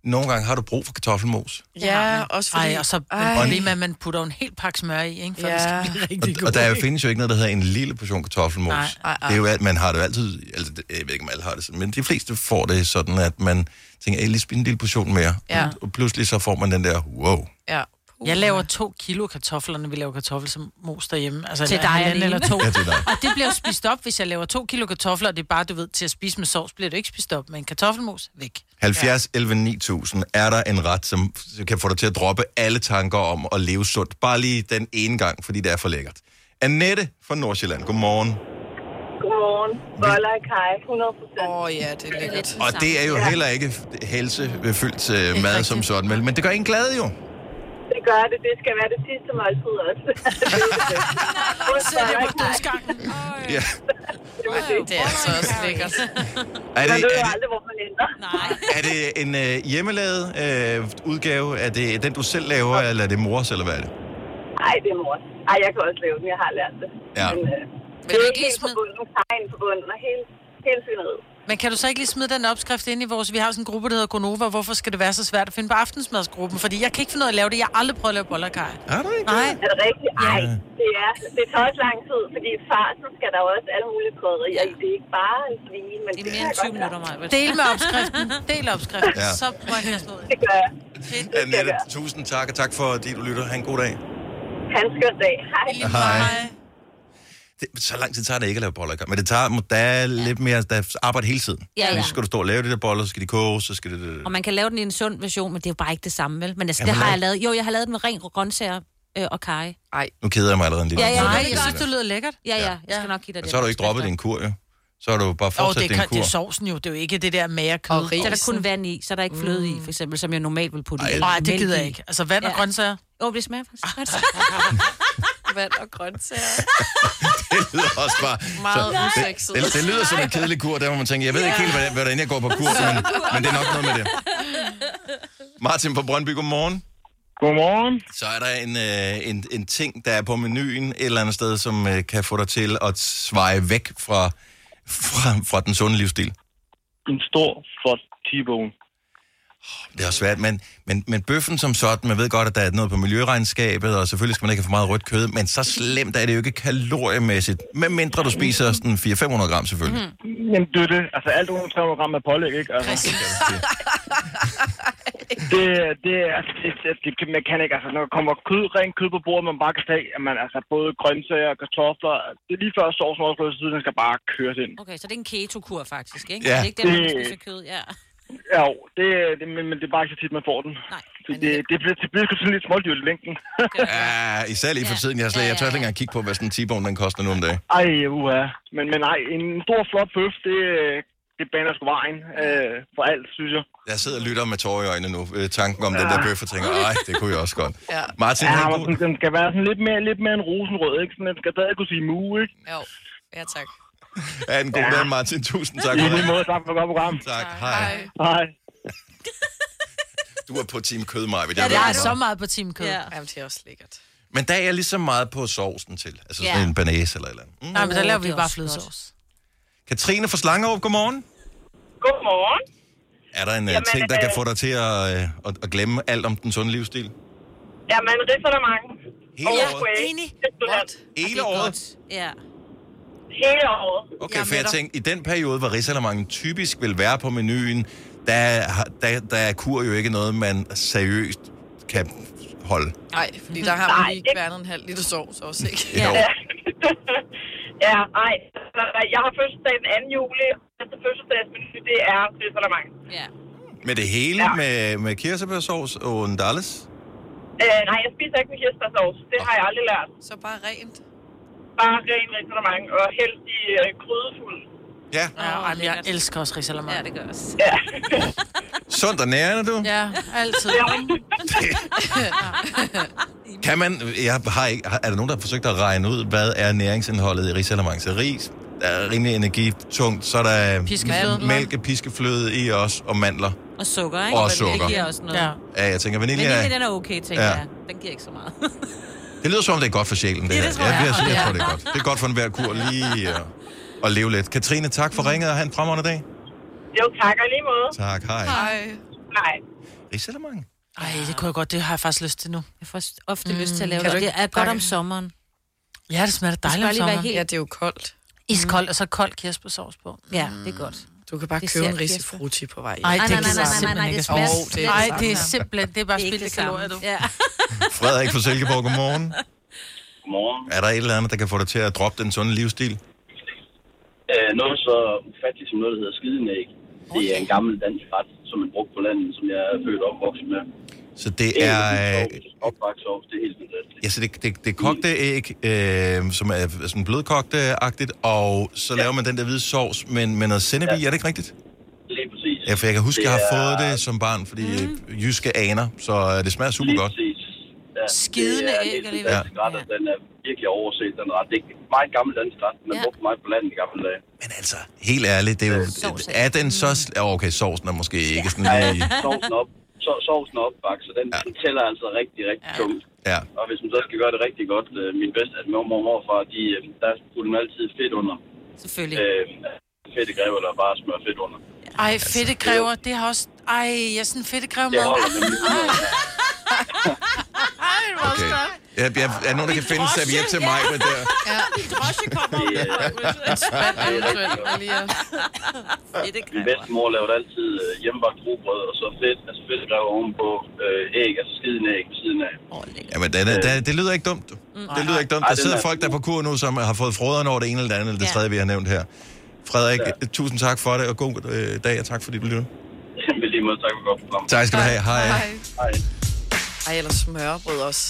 nogle gange har du brug for kartoffelmos. Ja, også fordi... Ej, og så Ej. problemet at man putter en hel pakke smør i, ikke? For ja. det skal blive Og, rigtig godt. og der findes jo ikke noget, der hedder en lille portion kartoffelmos. Nej, nej, Det er jo, alt- man har det jo altid, altså, jeg ved ikke, om alle har det sådan, men de fleste får det sådan, at man tænker, jeg lige spise en lille portion mere. Ja. Og pludselig så får man den der, wow. Ja. Jeg laver to kilo kartofler, når vi laver kartoffelmos derhjemme. Altså Til dig alene. eller to. Ja, til dig. Og det bliver jo spist op, hvis jeg laver to kilo kartofler, og det er bare, du ved, til at spise med sovs, bliver det ikke spist op. Men kartoffelmos, væk. 70, 11, 9000, er der en ret, som kan få dig til at droppe alle tanker om at leve sundt. Bare lige den ene gang, fordi det er for lækkert. Annette fra Nordsjælland, godmorgen. Godmorgen. Boller i kaj, 100 procent. Åh oh, ja, det er lækkert. Og det er jo heller ikke helsefyldt uh, mad som sådan, men det gør en glad jo. Det gør det. Det skal være det sidste måltid også. Så det var dødsgangen. Ja. Det er altså også lækkert. Er Man det, ved jo er, aldrig, hvor man ender. Nej. er det en øh, hjemmelavet øh, udgave? Er det den, du selv laver, eller er det mors, eller hvad er det? Ej, det er mor. Ej, jeg kan også lave den. Jeg har lært det. Ja. Men, øh, Vil du ikke helt forbundet, nogle tegn forbundet, og hele, hele svineriet. Men kan du så ikke lige smide den opskrift ind i vores... Vi har sådan en gruppe, der hedder Gonova. Hvorfor skal det være så svært at finde på aftensmadsgruppen? Fordi jeg kan ikke finde ud af at lave det. Jeg har aldrig prøvet at lave boller kaj. Er du ikke? Nej. Er det rigtigt? Ej, det, er, det tager også lang tid, fordi i farsen skal der også alle mulige krydderier i. Det er ikke bare en svine, men det, Det er mere end 20 minutter, mig. Del med opskriften. Del opskriften. Ja. Så må jeg kaste ud. Det gør jeg. Annette, tusind tak, og tak for, at du lytter. Ha' en god dag. Han skøn dag. Hej. Hej. Det, så lang tid tager det ikke at lave boller. Men det tager, der er lidt mere, der er arbejde hele tiden. Ja, ja. Så skal du stå og lave de der boller, så skal de koge, så skal det... Og man kan lave den i en sund version, men det er jo bare ikke det samme, vel? Men altså, Kan det har jeg lavet. Jo, jeg har lavet den med ren grøntsager øh, og kaj. Ej. Nu keder jeg mig allerede en lille Ja, ja. Nej, jeg det synes, det lyder lækkert. Ja, ja, jeg skal nok give dig det. så har du ikke droppet din kur, jo. Så har du bare fortsat det, din kan, kur. det er sovsen jo. Det er jo ikke det der mager kød. Og. Så er der kun vand i, så er der ikke fløde i, for eksempel, som jeg normalt vil putte i. Nej, det gider jeg ikke. Altså vand og grøntsager. Jo, det smager faktisk godt. Vand og grøntsager. Det lyder også bare... Meget så, det, det, det, lyder som en kedelig kur, der hvor man tænker, jeg ved ikke helt, hvad- hvordan jeg går på kur, men, men det er nok noget med det. Martin fra Brøndby, godmorgen. Godmorgen. Så er der en, øh, en, en ting, der er på menuen et eller andet sted, som øh, kan få dig til at sveje væk fra, fra, fra den sunde livsstil. En stor, flot T-bone. Det er også svært, men, men, men bøffen som sådan, man ved godt, at der er noget på miljøregnskabet, og selvfølgelig skal man ikke have for meget rødt kød, men så slemt er det jo ikke kaloriemæssigt, med mindre du spiser sådan 400-500 gram selvfølgelig. Mm. Men det er det. Altså alt under 300 gram er pålæg, ikke? Altså, det, det, er- altså, det, det, det, man kan ikke. Altså, når der kommer kød, rent kød på bordet, man bare kan tage, at man, altså, både grøntsager og kartofler, det er lige før sovsen også på siden, den skal bare køres ind. Okay, så det er en keto-kur faktisk, ikke? Ja. Det er ikke der, man spiser kød, ja. Ja, jo, det, det, men, men det er bare ikke så tit, man får den. Nej. Det, det, det, bliver, det bliver sådan lidt smådyrt i længden. Ja, især lige for tiden. Jeg, slet, jeg tør ikke engang kigge på, hvad sådan en T-bone den koster nu om dagen. Ej, uha. Men, men nej, en stor, flot bøf, det, det baner sgu vejen øh, for alt, synes jeg. Jeg sidder og lytter med tårer i øjnene nu. Øh, tanken om ja. den der bøf, og tænker, ej, det kunne jeg også godt. Ja. Martin, ja, ja, men sådan, den skal være sådan lidt mere, lidt mere en rosenrød, ikke? Sådan, den skal stadig kunne sige mu, ikke? Jo. Ja, tak. ha' en god Ja. dag, Martin. Tusind tak I lige det. måde, tak for et godt program. Tak, hej. Hej. Du er på Team Kød, Maja. Ja, det er så meget på Team Kød. Ja. Jamen, det er også lækkert. Men der er jeg lige så meget på sovsen til. Altså sådan Ja. en banæs eller et eller andet. Mm. Nej, men der laver vi det er bare flødesovs. Katrine fra Slangerup, godmorgen. Godmorgen. Er der en Jamen, Jamen, ting, der kan øh, få dig til at, øh, at, at glemme alt om den sunde livsstil? Jamen, risalemang. Hele Og året? whey. Enig. Simpelthen. Hele året? Ja. Hele året. Okay, for jeg tænkte, i den periode, hvor risalamangen typisk vil være på menuen, der, der, der er kur jo ikke noget, man seriøst kan holde. Nej, fordi der har man Nej, lige ikke- kværnet en halv liter sovs også, ikke? Jo. Ja, nej. Jeg har fødselsdag den 2. juli. Næste fødselsdagsmenu, det er risalemang. Ja. Med det hele, ja. med, med kirsebærsovs og en dalles? Øh, nej, jeg spiser ikke med kirsebærsovs. Det har jeg aldrig lært. Så bare rent. Bare ren risalemang og helst i øh, krydderfuld. Ja. Ja, og jeg elsker også risalemang. Ja, det gør også. Ja. Sundt og nærende, du? Ja, altid. Kan man, jeg har ikke, er der nogen, der har forsøgt at regne ud, hvad er næringsindholdet i risalamang? Så ris, der er rimelig energitungt, så er der Piskefløde. mælke, piskefløde i os, og mandler. Og sukker, ikke? Og Men sukker. Det giver også noget. Ja. Ja, jeg tænker, vanilje, Vanilje, er- den er okay, tænker ja. jeg. Den giver ikke så meget. det lyder som om, det er godt for sjælen, det, det her. tror jeg, jeg. jeg, jeg, tror, det er godt. Det er godt for enhver kur lige at, at leve lidt. Katrine, tak for ringet, og have en fremragende dag. Jo, tak og lige måde. Tak, hej. Hej. Nej. Risalamang? Ej, det kunne jeg godt. Det har jeg faktisk lyst til nu. Jeg får ofte mm. lyst til at lave Kan det. Det er godt om sommeren. Ja, det smager Det dejligt om sommeren. helt... Ja, det er jo koldt. Iskoldt, og så kold kirsebærsovs på. Ja, det er godt. Du kan bare Det købe en kirsebær. risifrutti på vej. Ej, Nej, det nej, nej, jeg nej, nej, nej, ikke. det smager Åh, det er Nej, det er simpelthen, det er bare er spildt kalorier, du. Ja. Frederik fra Silkeborg, godmorgen. Godmorgen. Er der et eller andet, der kan få dig til at droppe den sunde livsstil? Øh, noget så ufatteligt som noget, der hedder skidenæg. Det er en gammel dansk ret, som man brugte på landet, som jeg er født og opvokset med. Så det er... Øh, Opbagt sovs, det er helt fantastisk. Ja, så det, det, det er kogte æg, øh, som er sådan blødkogte-agtigt, og så ja. laver man den der hvide sovs, men med noget sennep i, er det ikke rigtigt? Lige præcis. Ja, for jeg kan huske, Det jeg har er- fået det som barn, fordi mm. jyske aner, så øh, det smager super Lige godt. præcis. Ja, Skidende det er æg alligevel. fantastisk ret, og den er virkelig overset, den ret. Det er meget gammel dansk ret, man Ja. brugte meget på landet i gamle dage. Men altså, helt ærligt, det er jo... Sovs er- Er den så... Okay, sovsen er måske ikke sådan Ja, lige... sovsen op. så, sovsen opbagt, så den, ja. den tæller altså rigtig, rigtig ja. tungt. Ja. Og hvis man så skal gøre det rigtig godt, øh, min bedste, altså min mor og morfar, de, øh, der putter man altid fedt under. Selvfølgelig. Øh, fedt græver, eller bare smør fedt under. Ej, fedtekræver, det har også... Ej, jeg er sådan en fedtekræver Det holder nemlig. Ej, det var Okay. Ja, jeg, er nogen, der kan finde serviet til mig med der? Ja, din drosje kommer og lige at- Min bedstemor lavede altid øh, hjemmebagt rugbrød, og så fedt, altså fedt græver ovenpå øh, æg, altså skiden æg ved siden af. Jamen, det, det, det lyder ikke dumt. Det lyder ikke dumt. Der sidder er folk der på kur nu, som har fået froderen over det ene eller det andet, eller det tredje, vi har nævnt her. Frederik, ja. tusind tak for det, og god øh, dag, og tak fordi du lyttede. Vil lige måde, tak for godt program. Tak skal du have. Hej. Hej. Ej, eller smørbrød også.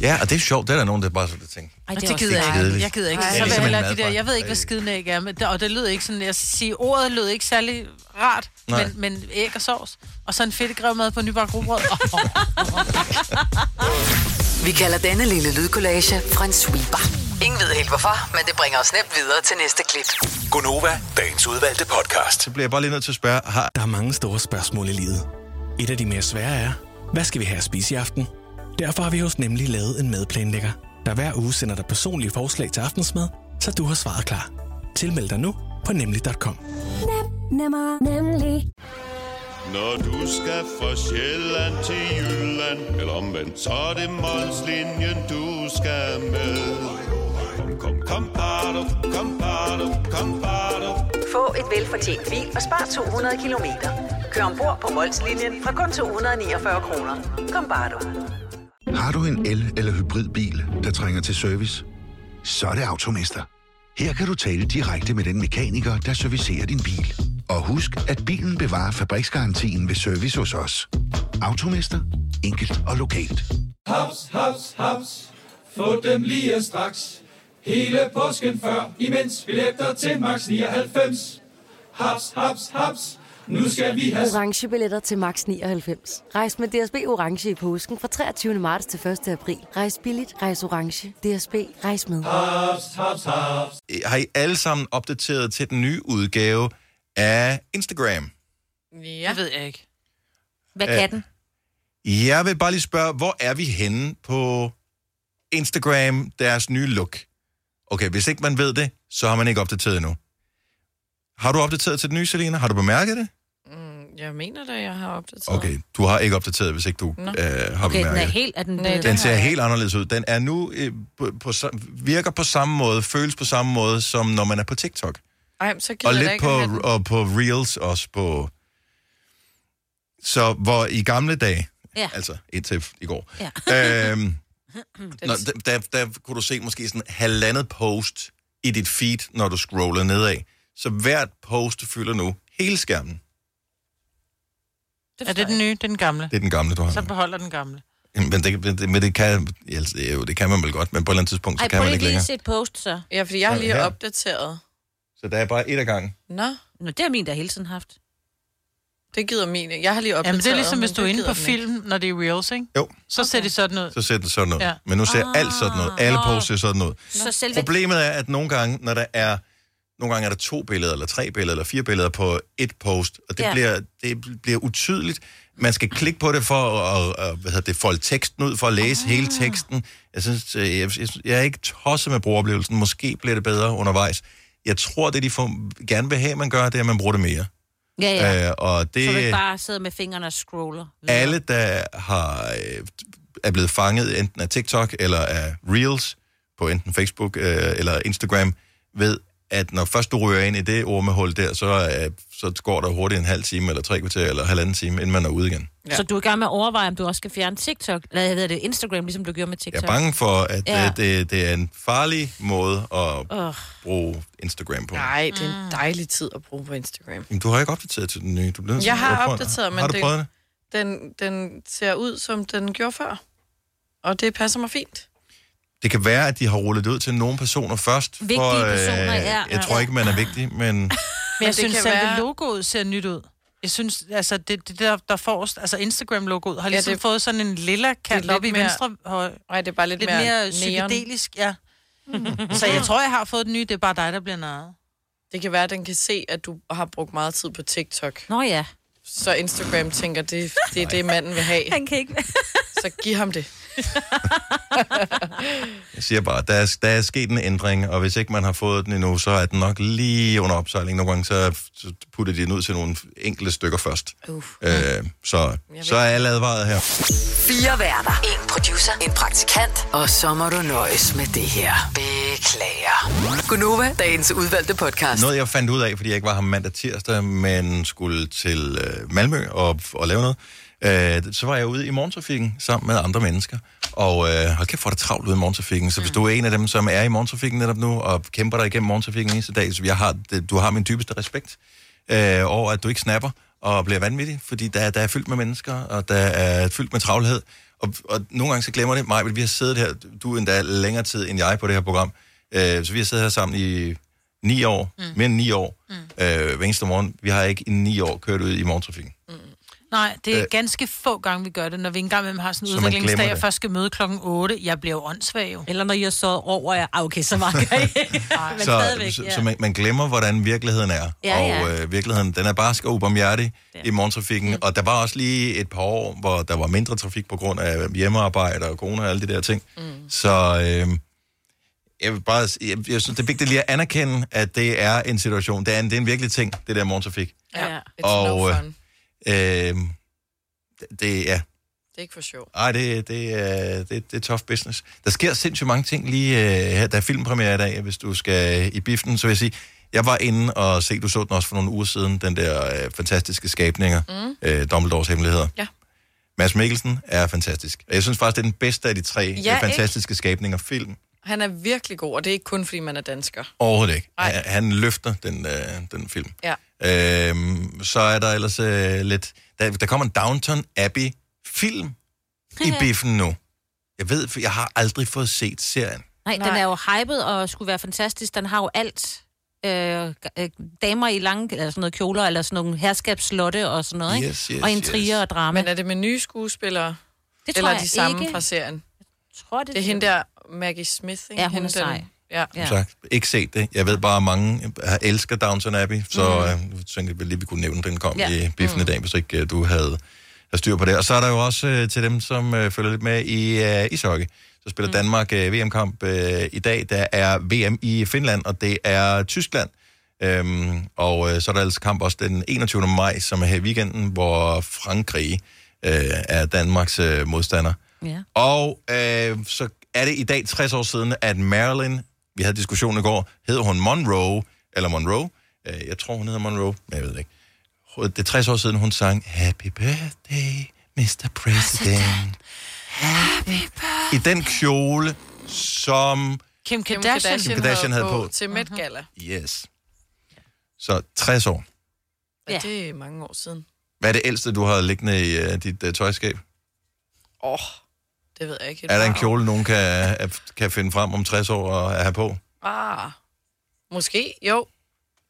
Ja, og det er sjovt. Det er der nogen, der bare sådan tænker. Ej, det, er det gider jeg ikke. Jeg gider ikke. Ej. Så Det er vil jeg ligesom de der, jeg ved ikke, hvad skidenæg er, men det, og det lyder ikke sådan, jeg siger, ordet lød ikke særlig rart, Nej. men, men æg og sovs. Og så en fedtegrev på nybagt rugbrød. Vi kalder denne lille lydkollage en sweeper. Ingen ved helt hvorfor, men det bringer os nemt videre til næste klip. Gunova, dagens udvalgte podcast. Så bliver jeg bare lige nødt til at spørge, har... Der er mange store spørgsmål i livet. Et af de mere svære er, hvad skal vi have at spise i aften? Derfor har vi hos Nemlig lavet en madplanlægger, der hver uge sender dig personlige forslag til aftensmad, så du har svaret klar. Tilmeld dig nu på nemlig.com. Nemmer, nemlig. Når du skal fra Sjælland til Jylland Eller omvendt, så er det Molslinjen, du skal med Kom, kom, kom, bado, kom, bado, kom, bado. Få et velfortjent bil og spar 200 kilometer. Kør ombord på Molslinjen fra kun 249 kroner. Kom bare du. Har du en el- eller hybridbil, der trænger til service? Så er det Automester. Her kan du tale direkte med den mekaniker, der servicerer din bil. Og husk, at bilen bevarer fabriksgarantien ved service hos os. Automester. Enkelt og lokalt. Haps, haps, haps. Få dem lige straks. Hele påsken før, imens billetter til max 99. Haps, haps, haps. Nu skal vi have... Orange billetter til max 99. Rejs med DSB Orange i påsken fra 23. marts til 1. april. Rejs billigt, rejs orange. DSB, rejs med. Haps, haps, haps. Har I alle sammen opdateret til den nye udgave af Instagram? Ja. Det ved jeg ikke. Hvad Øh, kan den? Jeg vil bare lige spørge, hvor er vi henne på Instagram, deres nye look? Okay, hvis ikke man ved det, så har man ikke opdateret endnu. Har du opdateret til den nye, Selina? Har du bemærket det? Mm, jeg mener da, jeg har opdateret. Okay, du har ikke opdateret, hvis ikke du Nå. øh, har Okay, den bemærket er det. helt... Er den, Nej, Den ser helt anderledes ud. Den er nu øh, på, på, virker på samme måde, føles på samme måde, som når man er på TikTok. Ej, så gider Og lidt ikke på, den. og på Reels også på... Så hvor i gamle dage, Ja. altså indtil i går, Ja. øhm, når, der, der, der kunne du se måske sådan halvandet post i dit feed, når du scroller nedad. Så hvert post fylder nu hele skærmen. Er det den nye, det er den gamle? Det er den gamle, du har. Så beholder den gamle. Men det, men det, men det, kan, ja, det, jo, det kan man vel godt, men på et eller andet tidspunkt, så Ej, kan prøv man lige ikke lige længere. se et post, så. Ja, fordi jeg har lige her. opdateret. Så der er bare et af gangen. Nå, Nå, det har min der hele tiden haft. det gider min. ikke. Jeg har lige opdateret. Jamen, det er ligesom, hvis du er det inde på den ikke. film, når det er reels, ikke? Jo. Så ser det sådan ud. Så ser det sådan ud. Ja. Men nu ser ah. alt sådan noget. Alle Nå. posts ser sådan ud. Så selve... Problemet er, at nogle gange, når der er nogle gange er der to billeder, eller tre billeder, eller fire billeder på et post, og det, Ja. bliver, det bliver utydeligt. Man skal klikke på det for at, at hvad hedder det, folde teksten ud, for at læse ah. hele teksten. Jeg synes, øh, jeg, jeg, jeg er ikke tosset med brugeroplevelsen. Måske bliver det bedre undervejs. Jeg tror, det de får, gerne vil have, man gør, det er, at man bruger det mere. Ja, ja. Øh, og Så du ikke det, bare sidder med fingrene og scroller. alle, der har, øh, er blevet fanget enten af TikTok eller af Reels på enten Facebook øh, eller Instagram, ved, at når først du ryger ind i det ormehul der, så, øh, så går der hurtigt en halv time, eller tre kvarter, eller halvanden time, inden man er ude igen. Ja. Så du er i gang med at overveje, om du også skal fjerne TikTok, eller jeg ved det, Instagram, ligesom du gjorde med Jeg TikTok. er bange for, at Ja. ja. det, det er en farlig måde at Åh. bruge Instagram på. Nej, det er en dejlig tid at bruge på Instagram. Men du har ikke opdateret til den nye. Du bliver Jeg har opdateret, men Har du det, prøvet det? Den, den ser ud, som den gjorde før. Og det passer mig fint. Det kan være, at de har rullet det ud til nogle personer først. Vigtige for, personer, ja. Jeg tror ikke, man er vigtig, men... Men jeg synes, selve være- logoet ser nyt ud. Jeg synes, altså det, det der, der forrest, altså Instagram-logoet, har ligesom ja, det- fået sådan en lilla kant op i mere- venstre høj. Nej, det er bare lidt, Lidt mere, mere psykedelisk, ja. Så jeg tror, jeg har fået den nye, det er bare dig, der bliver narret. Det kan være, at den kan se, at du har brugt meget tid på TikTok. Nå ja. så Instagram tænker, det, det er det, manden vil have. Han kan ikke... så giv ham det. Jeg siger bare, der er, der er sket en ændring, og hvis ikke man har fået den endnu, så er den nok lige under opsejling. Nogle gange så putter de den ud til nogle enkelte stykker først. Uf. Øh, så, så er alle advaret her. Fire værter. En producer. En praktikant. Og så må du nøjes med det her. Beklager. Gunova, dagens udvalgte podcast. Noget, jeg fandt ud af, fordi jeg ikke var her mandag tirsdag, men skulle til øh, Malmø og, og lave noget, øh, så var jeg ude i morgentrafikken sammen med andre mennesker. Og øh, hold kæft, hvor er det travlt ude i morgentrafikken. Så hvis du er en af dem, som er i morgentrafikken netop nu, og kæmper dig igennem morgentrafikken eneste dag, så jeg har, du har min dybeste respekt øh, over, at du ikke snapper og bliver vanvittig, fordi der, der er fyldt med mennesker, og der er fyldt med travlhed. Og, og nogle gange så glemmer det mig, vi har siddet her, du er endda længere tid end jeg på det her program, øh, så vi har siddet her sammen i ni år, mm. mere end ni år, mm. øh, hver eneste morgen. Vi har ikke i ni år kørt ud i morgentrafikken. Nej, det er Øh. ganske få gange, vi gør det, når vi engang imellem har sådan en udviklingsdag, og først skal møde klokken 8. Jeg bliver jo åndssvag jo. Eller når jeg så over, ja, ah, okay, så var jeg Men så, stadigvæk, så, ja. så man, man glemmer, hvordan virkeligheden er. Ja, ja. Og øh, virkeligheden, den er barsk og ubarmhjertig ja. i morgentrafikken. Mm. Og der var også lige et par år, hvor der var mindre trafik på grund af hjemmearbejde og corona og alle de der ting. Mm. Så øh, jeg vil bare, jeg, jeg synes, det er vigtigt lige at anerkende, at det er en situation. Det er en, det er en virkelig ting, det der morgentrafik. Ja, it's Og, no øh, fun. Øh, det, er... Det er ikke for sjov. Ej, det, det, er, det, det er tough business. Der sker sindssygt mange ting lige øh, her. Der er filmpremiere i dag, hvis du skal i biften. Så vil jeg sige, jeg var inde og se, du så den også for nogle uger siden, den der øh, fantastiske skabninger, mm. øh, Dumbledores Hemmeligheder. Ja. Mads Mikkelsen er fantastisk. Jeg synes faktisk, det er den bedste af de tre Ja, ja, fantastiske skabninger film. Han er virkelig god, og det er ikke kun, fordi man er dansker. Overhovedet ikke. Han, han løfter den, øh, den film. Ja. Øhm, så er der ellers øh, lidt... Der, der kommer en Downton Abbey-film i biffen nu. Jeg ved, for jeg har aldrig fået set serien. Nej, den er jo hyped og skulle være fantastisk. Den har jo alt. Øh, øh, damer i lange eller sådan noget kjoler, eller sådan nogle herskabsslotte og sådan noget, ikke? Yes, yes, og intriger yes. og drama. Men er det med nye skuespillere? Det tror eller jeg de samme ikke. fra serien? tror, det, Det er hende der, Maggie Smith, ikke? Ja, hun er sej. Den, ja. Som sagt, ikke set det. Jeg ved bare, at mange har- elsker Downton Abbey, så mm. øh, jeg tænkte jeg lige, vi kunne nævne, den kom Ja. ja. i biffen mm. i dag, hvis ikke øh, du havde, havde styr på det. Og så er der jo også øh, til dem, som øh, følger lidt med i øh, ishockey. Så spiller mm. Danmark øh, VM-kamp øh, i dag. Der er VM i Finland, og det er Tyskland. Øhm, og øh, så er der altså kamp også den 21. maj, som er her i weekenden, hvor Frankrig øh, er Danmarks øh, modstander. Ja. Og øh, så er det i dag 60 år siden, at Marilyn, vi havde diskussion i går, hedder hun Monroe, eller Monroe. Øh, jeg tror, hun hedder Monroe, men jeg ved det ikke. Det er 60 år siden, hun sang Happy Birthday, Mr. President. Happy birthday. I den kjole, som... Kim Kardashian. Kim Kardashian havde på. Til Met Gala. Yes. Så 60 år. Ja. Det er mange år siden. Hvad er det ældste, du har liggende i uh, dit uh, tøjskab? Åh, oh, det ved jeg ikke. Er der en kjole, nogen kan, kan finde frem om 60 år og have på? Ah, måske, jo.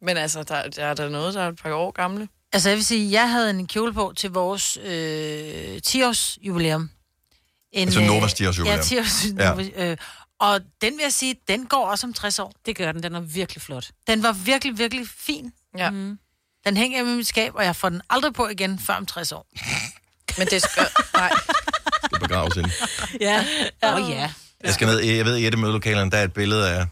Men altså, der, der er der noget, der er et par år gamle. Altså, jeg vil sige, jeg havde en kjole på til vores øh, 10-års jubilæum. En, Altså øh, Novas 10-års jubilæum. Ja, 10-års Ja. ja. øh, Og den vil jeg sige, den går også om 60 år. Det gør den, den er virkelig flot. Den var virkelig, virkelig fin. Ja. Mm. Den hænger i mit skab, og jeg får den aldrig på igen før om 60 år. Men det skal... Nej. Det begraves ind. Ja. Åh, oh, ja. Jeg skal ned, jeg ved, i et af mødelokalerne, der er et billede af,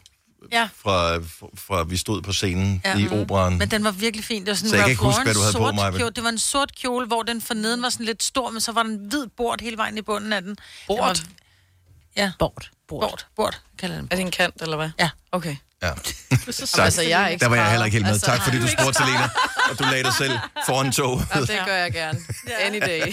Ja. fra, fra vi stod på scenen Ja. i operan. Men den var virkelig fin. Det var sådan Så jeg kan ikke huske, hvad du havde på, sort Maja. kjole. Det var en sort kjole, hvor den forneden var sådan lidt stor, men så var den hvid bord hele vejen i bunden af den. Bord? Den Var... Ja. Bord. Bord. Bord, kalder den. Er det en kant, eller hvad? Ja. Okay. Ja. Så altså, jeg er ikke Der var jeg heller ikke helt med. Altså, tak fordi du nej. spurgte, Selena. Og du lagde dig selv foran tog. Ja, det gør jeg gerne. Any day.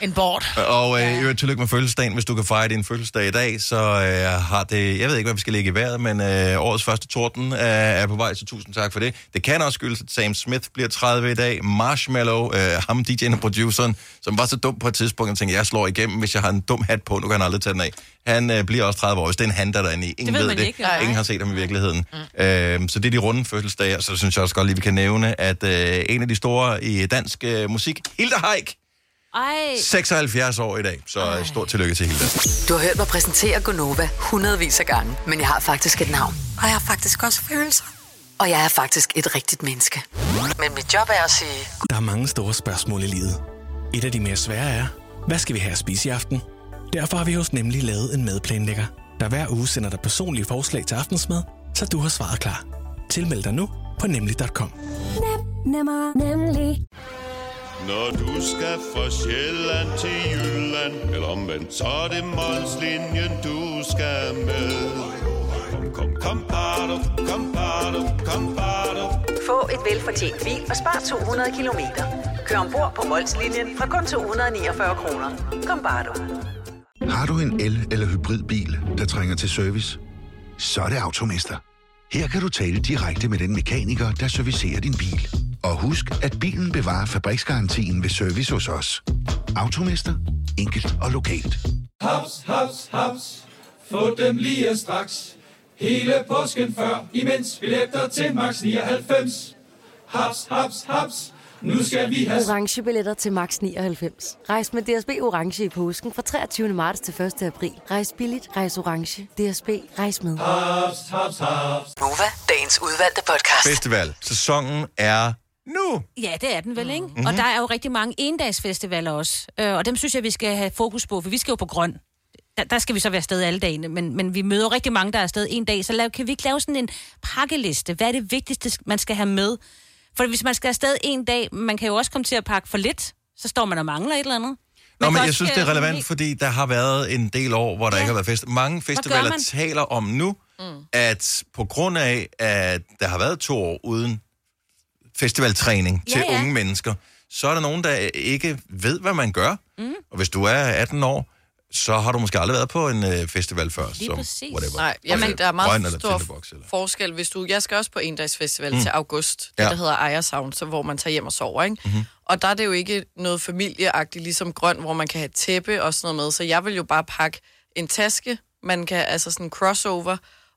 En bord. Og øh, øvrigt tillykke med fødselsdagen. Hvis du kan fejre din fødselsdag i dag, så øh, har det... Jeg ved ikke, hvad vi skal lægge i vejret, men øh, årets første torden øh, er på vej, så tusind tak for det. Det kan også skyldes, at Sam Smith bliver 30 i dag. Marshmallow, øh, ham DJ'en og produceren, som var så dum på et tidspunkt, og tænkte, jeg slår igennem, hvis jeg har en dum hat på. Nu kan han aldrig tage den af. Han øh, bliver også 30 år. Hvis det er en han, der er derinde i. Ingen ved ved man det. ikke. Ingen har set ham i virkeligheden. Mm. Øh, så det er de runde fødselsdage, og så synes jeg også godt lige, vi kan nævne, at øh, en af de store i dansk øh, musik, Hilda Haik, Ej. 76 år i dag. Så Ej. stort tillykke til Hilda. Du har hørt mig præsentere Gonova hundredvis af gange, men jeg har faktisk et navn. Og jeg har faktisk også følelser. Og jeg er faktisk et rigtigt menneske. Men mit job er at sige... Der er mange store spørgsmål i livet. Et af de mere svære er, hvad skal vi have at spise i aften? Derfor har vi hos Nemlig lavet en madplanlægger, der hver uge sender dig personlige forslag til aftensmad, så du har svaret klar. Tilmeld dig nu på nemlig.com. Nem, nemmer, nemlig. Når du skal fra Sjælland til Jylland Eller omvendt, så er det Molslinjen, du skal med Kom, kom, kom, bado, kom, bado, kom, bado. Få et velfortjent bil og spar 200 kilometer. Kør ombord på Molslinjen fra kun 249 kroner. Kom bare du. Har du en el- eller hybridbil, der trænger til service? Så er det Automester. Her kan du tale direkte med den mekaniker, der servicerer din bil. Og husk, at bilen bevarer fabriksgarantien ved service hos os. Automester. Enkelt og lokalt. Haps, haps, haps. Få dem lige straks. Hele påsken før, imens billetter til max 99. Haps, haps, haps. Nu skal vi have... Orange billetter til max 99. Rejs med DSB Orange i påsken fra 23. marts til 1. april. Rejs billigt, rejs orange. DSB, rejs med. Haps, haps, haps. Nova, dagens udvalgte podcast. Festival. Sæsonen er nu. Ja, det er den vel, ikke? Mhm. Mm-hmm. Og der er jo rigtig mange endagsfestivaler også. Øh, og dem synes jeg, vi skal have fokus på, for vi skal jo på grøn. Der, der skal vi så være afsted alle dagene, men, men vi møder rigtig mange, der er afsted en dag. Så lav, kan vi ikke lave sådan en pakkeliste? Hvad er det vigtigste, man skal have med? For hvis man skal afsted en dag, man kan jo også komme til at pakke for lidt, så står man og mangler et eller andet. Nå, men jeg synes, det er relevant, fordi der har været en del år, hvor der ja. ikke har været fest. Mange festivaler taler om nu, mm. at på grund af, at der har været to år uden festivaltræning Ja, til ja. unge mennesker, så er der nogen, der ikke ved, hvad man gør. Mm. Og hvis du er 18 år, så har du måske aldrig været på en øh, festival før. Lige som præcis. Whatever. Nej, jeg Altså, mener, der er meget Grøn eller stor eller... forskel. Hvis du, jeg skal også på en dags festival Mm. til august, det Ja. der hedder Ejersavn, så hvor man tager hjem og sover, ikke? Mhm. Mm-hmm. Og der er det jo ikke noget familieagtigt, ligesom grøn, hvor man kan have tæppe og sådan noget med. Så jeg vil jo bare pakke en taske, man kan, altså sådan en crossover,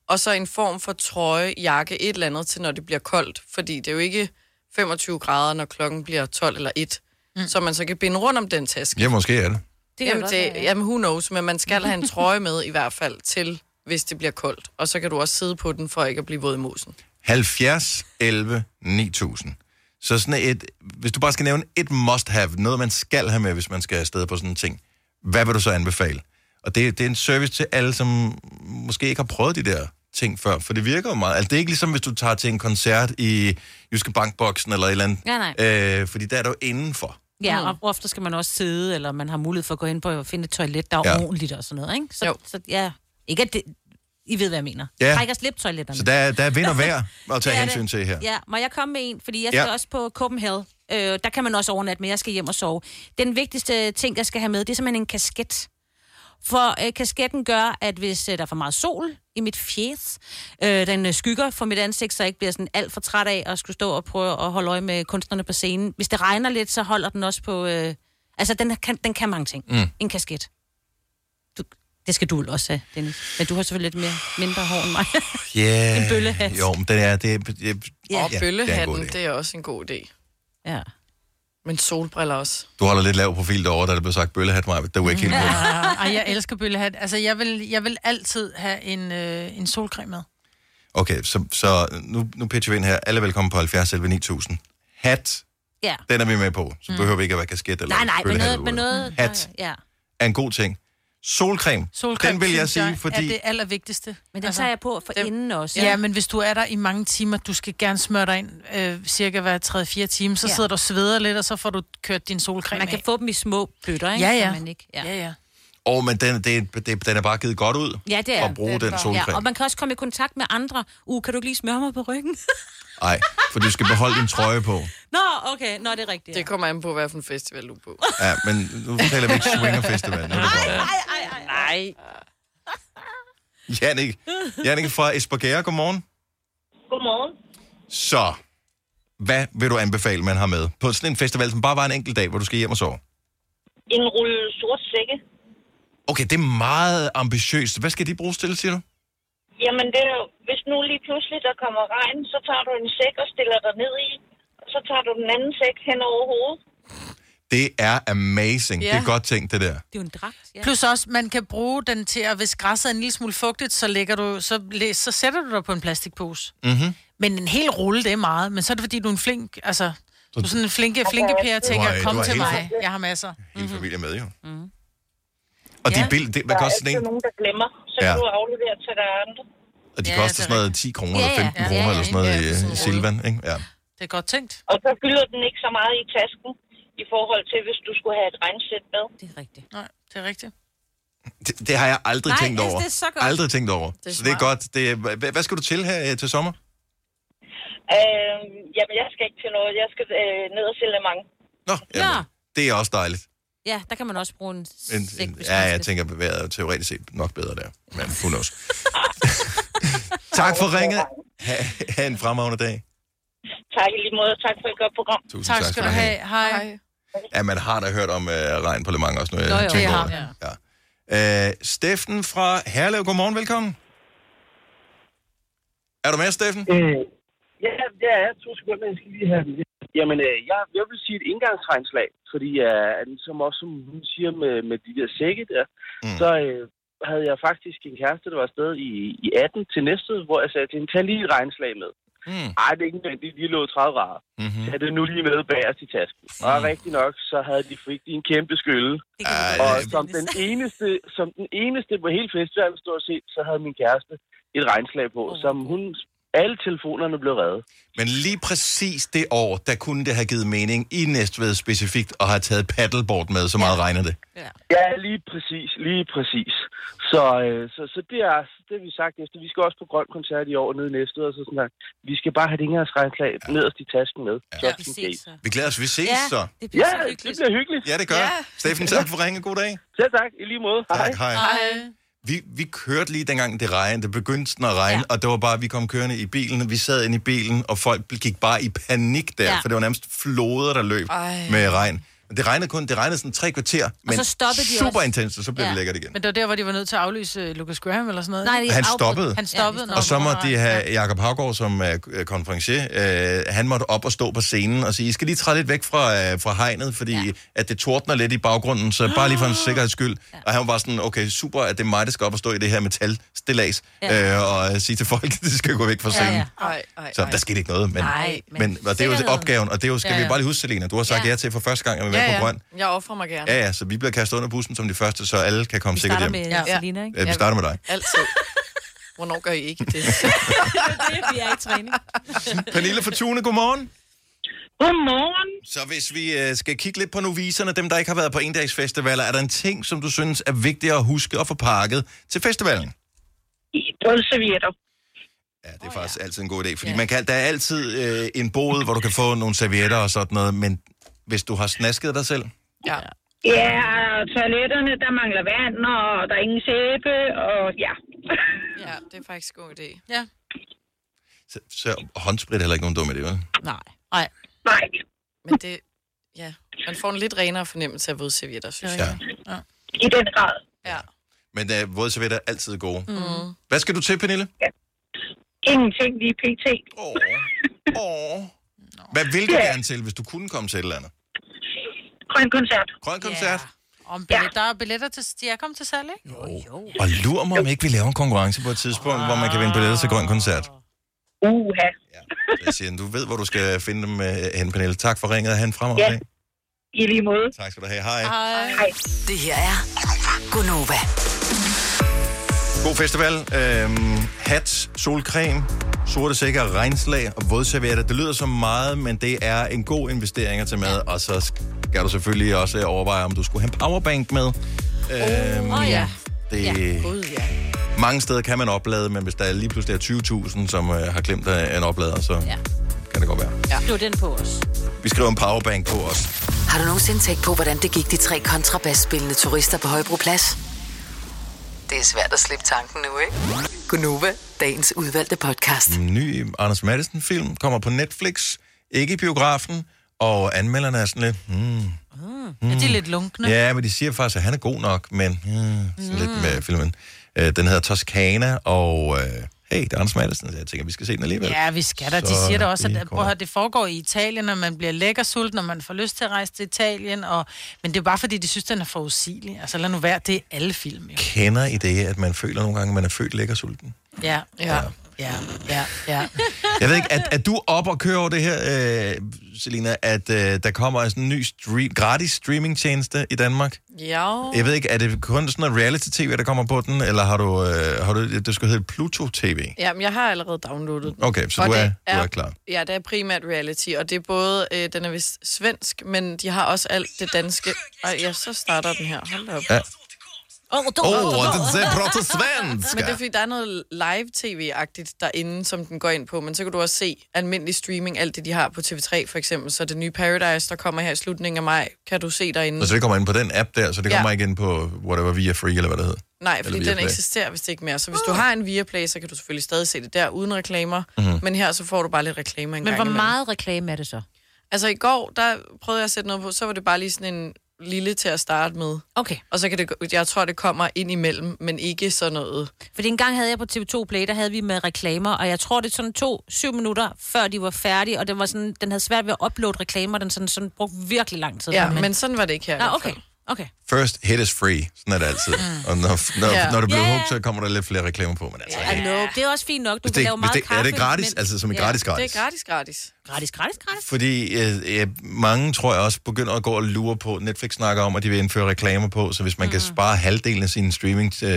og så en form for trøje, jakke, et eller andet til, når det bliver koldt. Fordi det er jo ikke 25 grader, når klokken bliver 12 eller 1. Mm. Så man så kan binde rundt om den taske. Ja, måske er det. Det jamen, det, være, ja. jamen, who knows, men man skal have en trøje med i hvert fald til, hvis det bliver koldt. Og så kan du også sidde på den, for ikke at blive våd i musen. 70, 11, 9000. Så sådan et, hvis du bare skal nævne et must-have, noget man skal have med, hvis man skal afsted på sådan en ting, hvad vil du så anbefale? Og det, det er en service til alle, som måske ikke har prøvet de der ting før, for det virker jo meget. Altså, det er ikke ligesom, hvis du tager til en koncert i Jyske Bankboksen eller et eller andet, Ja, nej. øh, fordi der er du indenfor. Ja, og ofte skal man også sidde, eller man har mulighed for at gå ind på og finde et toilet, der er Ja. ordentligt og sådan noget, ikke? Så, så ja, ikke at det... I ved, hvad jeg mener. Ja. Træk og slip toiletterne. Så der, er- der er vind og vejr at tage hensyn til her. Ja, må jeg komme med en? Fordi jeg skal ja. også på Copenhagen. Øh, der kan man også overnatte, men jeg skal hjem og sove. Den vigtigste ting, jeg skal have med, det er simpelthen en kasket. For øh, kasketten gør, at hvis øh, der er for meget sol i mit fjes, øh, den øh, skygger for mit ansigt, så jeg ikke bliver sådan alt for træt af at skulle stå og prøve at holde øje med kunstnerne på scenen. Hvis det regner lidt, så holder den også på... Øh, altså, den kan, den kan mange ting. Mm. En kasket. Du, det skal du også have, Dennis. Men du har selvfølgelig lidt mere, mindre hår end mig. Yeah. En bøllehat. Jo, men det er... Det, det, Ja, og det er en bøllehatten, det, idé. det er også en god idé. Ja. Men solbriller også. Du holder lidt lav profil derovre, da der blev sagt bøllehat, Maja. Det var ikke helt på. Ja, ej, jeg elsker bøllehat. Altså, jeg vil, jeg vil altid have en, øh, en solcreme med. Okay, så, så nu, nu pitcher vi ind her. Alle velkommen på 70 11 9000. Hat, Ja. den er vi med på. Så Mm. behøver vi ikke at være kasket eller Nej, nej, men noget, men noget Hat ja. er en god ting. Solcreme, Solcreme, den vil jeg sige, er fordi... det allervigtigste. Men den tager jeg på for inden også. Ja, men hvis du er der i mange timer, du skal gerne smøre dig ind øh, cirka hver 3-4 timer, så Ja. ja. sidder du og sveder lidt, og så får du kørt din solcreme Man kan af. få dem i små bøtter, ikke? Ja, Så ja. man ikke, ja. ja, ja. Åh, men den, det, det, den er bare givet godt ud Ja, det er at bruge det er den solcreme. Ja, og man kan også komme i kontakt med andre. Uh, kan du ikke lige smøre mig på ryggen? Nej, for du skal beholde din trøje på. Nå, okay. Nå, det er rigtigt. Det kommer an på, hvad for en festival du er på. Ja, men nu taler vi ikke Swinger Festival. Nu er det bare... Nej. Jannik, Jannik fra Esbjerg, godmorgen. Godmorgen. Så, hvad vil du anbefale, man har med? På sådan en festival, som bare var en enkelt dag, hvor du skal hjem og sove. En rulle sort sække. Okay, det er meget ambitiøst. Hvad skal de bruges til, siger du? Jamen, det er jo, hvis nu lige pludselig der kommer regn, så tager du en sæk og stiller dig ned i. Og så tager du den anden sæk hen over hovedet. Det er amazing. Ja. Det er godt tænkt, det der. Det er jo en dragt, Ja. Plus også, man kan bruge den til, at hvis græsset er en lille smule fugtigt, så, lægger du, så, så sætter du dig på en plastikpose. Mm-hmm. Men en hel rulle, det er meget. Men så er det, fordi du er en flink, altså... Du er sådan en flinke, flinke pære, tænker, Du har- kom til mig. Jeg har masser. Hele familien med, jo. Mm. Og de Ja. er billige. Det, hvad Der er koster sådan en? nogen, der glemmer. Så Ja. kan du aflevere til der andre. Og de Ja, koster er sådan noget 10 kroner eller Ja, ja. 15 Ja, kroner ja, eller sådan noget ja, i, i Silvan, ikke? Ja. Det er godt tænkt. Og så fylder den ikke så meget i tasken, i forhold til, hvis du skulle have et regnsæt med. Det er rigtigt. Nej, det er rigtigt. Det, det har jeg aldrig Nej, tænkt jeg over. det er så godt. Aldrig tænkt over. Det så det er godt. Det er, hvad, hvad skal du til her øh, til sommer? Øh, jamen, jeg skal ikke til noget. Jeg skal øh, ned og sælge mange. Nå, jamen, det er også dejligt. Ja, der kan man også bruge en En, en, ja, jeg tænker, at vejret er teoretisk set nok bedre der. Men who knows. tak for ringet. Ha, ha en fremragende dag. Tak i lige måde. Tak for et godt program. Tusind tak skal du have. Hej. Ja, man har da hørt om uh, regn på Le Mans også, når jeg Nå, jo, tænker det over det. Ja. Uh, Steffen fra Herlev, godmorgen, velkommen. Er du med, Steffen? Øh, ja, ja, to sekunder, jeg skal lige have den. Jamen, øh, jeg, jeg vil sige et indgangsregnslag, fordi øh, som også som hun siger med, med de der sække der, mm. så øh, havde jeg faktisk en kæreste, der var afsted i, i 18 til næste, hvor jeg sagde til hende, tag lige et regnslag med. Mm. Ej, det er ikke nødvendigt, de lå 30 grader. Mm-hmm. Tag det nu lige med bagerst i tasken. Og rigtig nok, så havde de fik de en kæmpe skylle. Og som den eneste, som den eneste på hele festivalen stort set, så havde min kæreste et regnslag på, som hun alle telefonerne blev reddet. Men lige præcis det år, der kunne det have givet mening i Næstved specifikt at have taget paddleboard med, så meget ja. regner det. Ja, lige præcis, lige præcis. Så, øh, så, så det, er, det har vi sagt efter. Vi skal også på grøn koncert i år nede i Næstved, og så sådan der. Vi skal bare have det indgangsregnslag ja. nederst i tasken med. Ja. Ja, vi ses Vi glæder os, vi ses Ja, så. det bliver Ja, så hyggeligt. det bliver hyggeligt. Ja, det gør. Ja. Ja. Steffen, tak for ringe. God dag. Selv tak, i lige måde. Tak, hej. Vi, vi kørte lige dengang det regnede, det begyndte sådan at regne, ja. og det var bare, vi kom kørende i bilen, vi sad inde i bilen, og folk gik bare i panik der, Ja. for det var nærmest floder, der løb. Ej. med regn. Men Det regnede kun, det regnede sådan tre kvarter, men så stoppede de super også. intenst, og så blev ja. det lækkert igen. Men det var der, hvor de var nødt til at aflyse øh, Lucas Graham eller sådan noget. Nej? Han stoppede. Han stoppede. Og så måtte de have Jakob Havgaard som uh, konferencier. Uh, han måtte op og stå på scenen og sige, I skal lige træde lidt væk fra, uh, fra hegnet, fordi ja. at det tordner lidt i baggrunden, så bare lige for en sikkerheds skyld. Ja. Og han var sådan, okay, super, at det er mig, der skal op og stå i det her metalstillads, Ja. ja. uh, og uh, sige til folk, at de skal gå væk fra scenen. Ja, ja. Ej, ej, Så der skete ikke noget, men, Nej, men, men og det er jo opgaven, og det er jo, skal Ja, ja, ja. vi bare lige huske, Selena, du har sagt Ja. ja, til for første gang, at vi er med på grøn. Jeg offrer mig gerne. Ja, ja, så vi bliver kastet under bussen som de første, så alle kan komme sikkert hjem. ja. Selina, ikke? Ja, vi starter med dig. Altid. Hvornår gør I ikke det? det vi er i træning. Pernille fra Tune, godmorgen. Godmorgen. Så hvis vi øh, skal kigge lidt på noviserne, dem der ikke har været på endagsfestivaler, er der en ting, som du synes er vigtigt at huske at få pakket til festivalen? Brødservietter. Ja, det er faktisk altid en god idé, fordi man kan, der er altid øh, en bod, hvor du kan få nogle servietter og sådan noget, men hvis du har snasket dig selv, Ja. Ja, og toiletterne, der mangler vand, og der er ingen sæbe, og ja. ja, det er faktisk en god idé. Ja. så, så håndsprit er heller ikke nogen dum idé, vel? Nej. Nej. Nej. Men det, ja, man får en lidt renere fornemmelse af vådservietter, synes jeg. Ja. I den grad. Ja. Men øh, våde servietter er altid gode. Mm. Hvad skal du til, Pernille? Ingenting lige pt. Åh. Åh. Hvad vil du gerne til, hvis du kunne komme til et eller andet? Grøn koncert. Grøn koncert? Om billet, der er billetter til, de er kommet til salg, ikke? Jo, jo. Og lur mig, om ikke vi laver en konkurrence på et tidspunkt, hvor man kan vinde billetter til grøn koncert. Uha. Jeg siger, du ved, hvor du skal finde dem øh, hen, Pernille. Tak for ringet. Han fremad. Ja. I lige måde. Tak skal du have. Hej. Hej. Det her er Gonova. God festival. Øhm, hat, solcreme, sorte sækker, regnslag og vådservietter. Det lyder som meget, men det er en god investering at tage med. Og så skal du selvfølgelig også overveje, om du skulle have en powerbank med. Øhm, Åh, ja. Det, Ja, Gud, ja. Mange steder kan man oplade, men hvis der lige pludselig er 20.000, som øh, har glemt øh, en oplader, så Ja. kan det godt være. Ja. Skriv den på os. Vi skriver en powerbank på os. Har du nogensinde tænkt på, hvordan det gik de tre kontrabasspillende turister på Højbroplads? Det er svært at slippe tanken nu, ikke? Gunova, dagens udvalgte podcast. En ny Anders Madsen-film kommer på Netflix, ikke i biografen, og anmelderne er sådan lidt... Hmm, Ja, de er lidt lunkne. Ja, men de siger faktisk, at han er god nok, men hmm, sådan mm. lidt med filmen. Uh, den hedder Toscana, og uh, hey, det er Anders Madsen, så jeg tænker, vi skal se den alligevel. Ja, vi skal da. De Så siger da også, at prøv at det foregår i Italien, og man bliver lækker sulten, og man får lyst til at rejse til Italien. Og... Men det er bare fordi, de synes, den er forudsigelig. Altså lad nu være, det er alle film. Jo. Kender I det, at man føler nogle gange, at man er født lækker sulten? Ja. Ja. Ja, ja, ja. Jeg ved ikke, er, er du op og kører over det her, øh, Selina, at øh, der kommer sådan en ny stream, gratis streamingtjeneste i Danmark? Ja. Jeg ved ikke, er det kun sådan noget reality-tv, der kommer på den, eller har du, øh, har du det skal hedde Pluto TV? Jamen, jeg har allerede downloadet den. Okay, så Og du er, det du er klar. Ja, det er primært reality, og det er både, øh, den er vist svensk, men de har også alt det danske. Og ja, så starter den her. Hold da op. Ja. Åh, oh, Åh, den ser prater svensk. Men det er fordi, der er noget live-tv-agtigt derinde, som den går ind på, men så kan du også se almindelig streaming, alt det, de har på TV3 for eksempel. Så det nye Paradise, der kommer her i slutningen af maj, kan du se derinde. Så det kommer ind på den app der, så det Ja. kommer ikke ind på whatever via Free, eller hvad det hedder? Nej, fordi den eksisterer vist ikke mere. Så hvis du har en Viaplay, så kan du selvfølgelig stadig se det der uden reklamer. Mhm. Men her så får du bare lidt reklamer en Men gang hvor imellem. meget reklame er det så? Altså i går, der prøvede jeg at sætte noget på, så var det bare lige sådan en lille til at starte med. Okay. Og så kan det, jeg tror, det kommer ind imellem, men ikke sådan noget. Fordi en gang havde jeg på TV2 Play, der havde vi med reklamer, og jeg tror, det sådan tog syv minutter, før de var færdige, og den, var sådan, den havde svært ved at uploade reklamer, den sådan, sådan brugte virkelig lang tid. Ja, men sådan var det ikke her. hvert okay. Okay. First hit is free. Sådan er det altid. Og når, når, Ja. når det bliver Ja, ja. hugt, så kommer der lidt flere reklamer på. Men altså, Hallo, det er også fint nok. Du Hvis kan det- lave hvis meget det- er kaffe. det gratis? Altså, som i gratis, gratis? Det er gratis, gratis. Gratis, gratis, gratis. Fordi øh, ja, mange, tror jeg også, begynder at gå og lure på, Netflix snakker om, at de vil indføre reklamer på, så hvis man mm. kan spare halvdelen af sin streaming øh,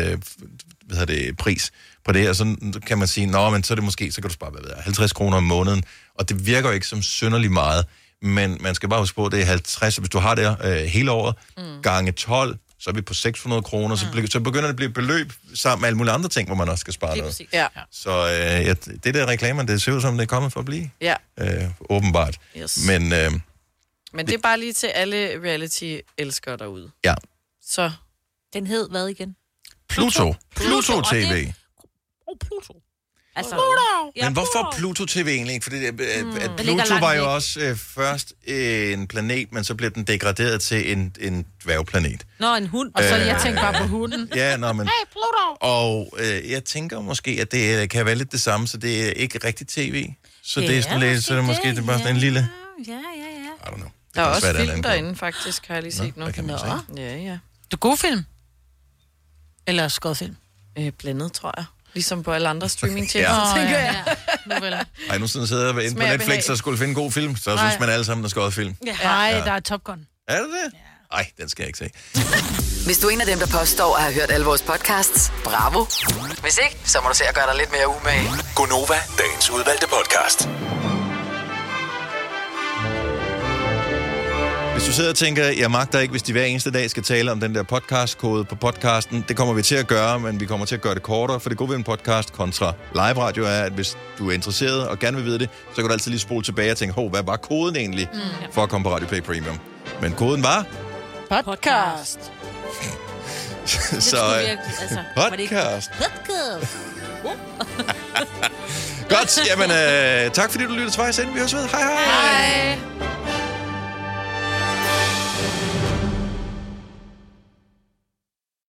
hvad hedder det, pris på det, og så kan man sige, nå, men så er det måske, så kan du spare, hvad ved jeg, 50 kroner om måneden, og det virker jo ikke som synderlig meget, men man skal bare huske på, at det er 50, hvis du har det øh, hele året, mm. gange 12, så er vi på 600 kroner, så, bliver- så begynder det at blive beløb sammen med alle mulige andre ting, hvor man også skal spare noget. Ja. Så øh, ja, det der reklamer, det ser ud som, det er kommet for at blive, ja. øh, åbenbart. Yes. Men øh, Men det er bare lige til alle reality-elskere derude. ja, Så Den hed hvad igen? Pluto. Pluto og det- TV. Oh, Pluto. Altså, Ja, Men hvorfor Pluto TV egentlig? ikke? Fordi det, mm, at Den ligger Pluto var jo også øh, først en planet, men så blev den degraderet til en, en dværgplanet. Nå, en hund. Og så Øh, jeg tænkte bare på hunden. Ja, nå, men... Hey, Pluto! Og øh, jeg tænker måske, at det øh, kan være lidt det samme, så det er ikke rigtig tv. Så det er Ja, sådan lidt, så er det måske det er bare sådan en lille... Ja, ja, ja. I don't know. der er også det er en film derinde, faktisk, har jeg lige set nu. kan man Nå. Ja, ja. Du god film? Eller skød film? Øh, blandet, tror jeg. Ligesom på alle andre streamingtjenester, Ja. ja. tænker ja, jeg. Nu vel. Ej, nu sådan sidder jeg inde på Netflix og skulle finde en god film, så Nej. synes man alle sammen, der skal film. Ja. Nej, der er Top Gun. Er det det? Nej, den skal jeg ikke se. Hvis du er en af dem, der påstår at have hørt alle vores podcasts, bravo. Hvis ikke, så må du se at gøre dig lidt mere umage. Gonova, dagens udvalgte podcast. Hvis du sidder og tænker, jeg magter ikke, hvis de hver eneste dag skal tale om den der podcast-kode på podcasten, det kommer vi til at gøre, men vi kommer til at gøre det kortere, for det gode ved en podcast kontra live radio er, at hvis du er interesseret og gerne vil vide det, så kan du altid lige spole tilbage og tænke, hov, hvad var koden egentlig mm. for at komme på Radio Play Premium? Men koden var, Podcast. så øh, podcast. Podcast. Godt, jamen øh, tak fordi du lyttede til vejs ende. Vi høres ved. Hej hej. Hej.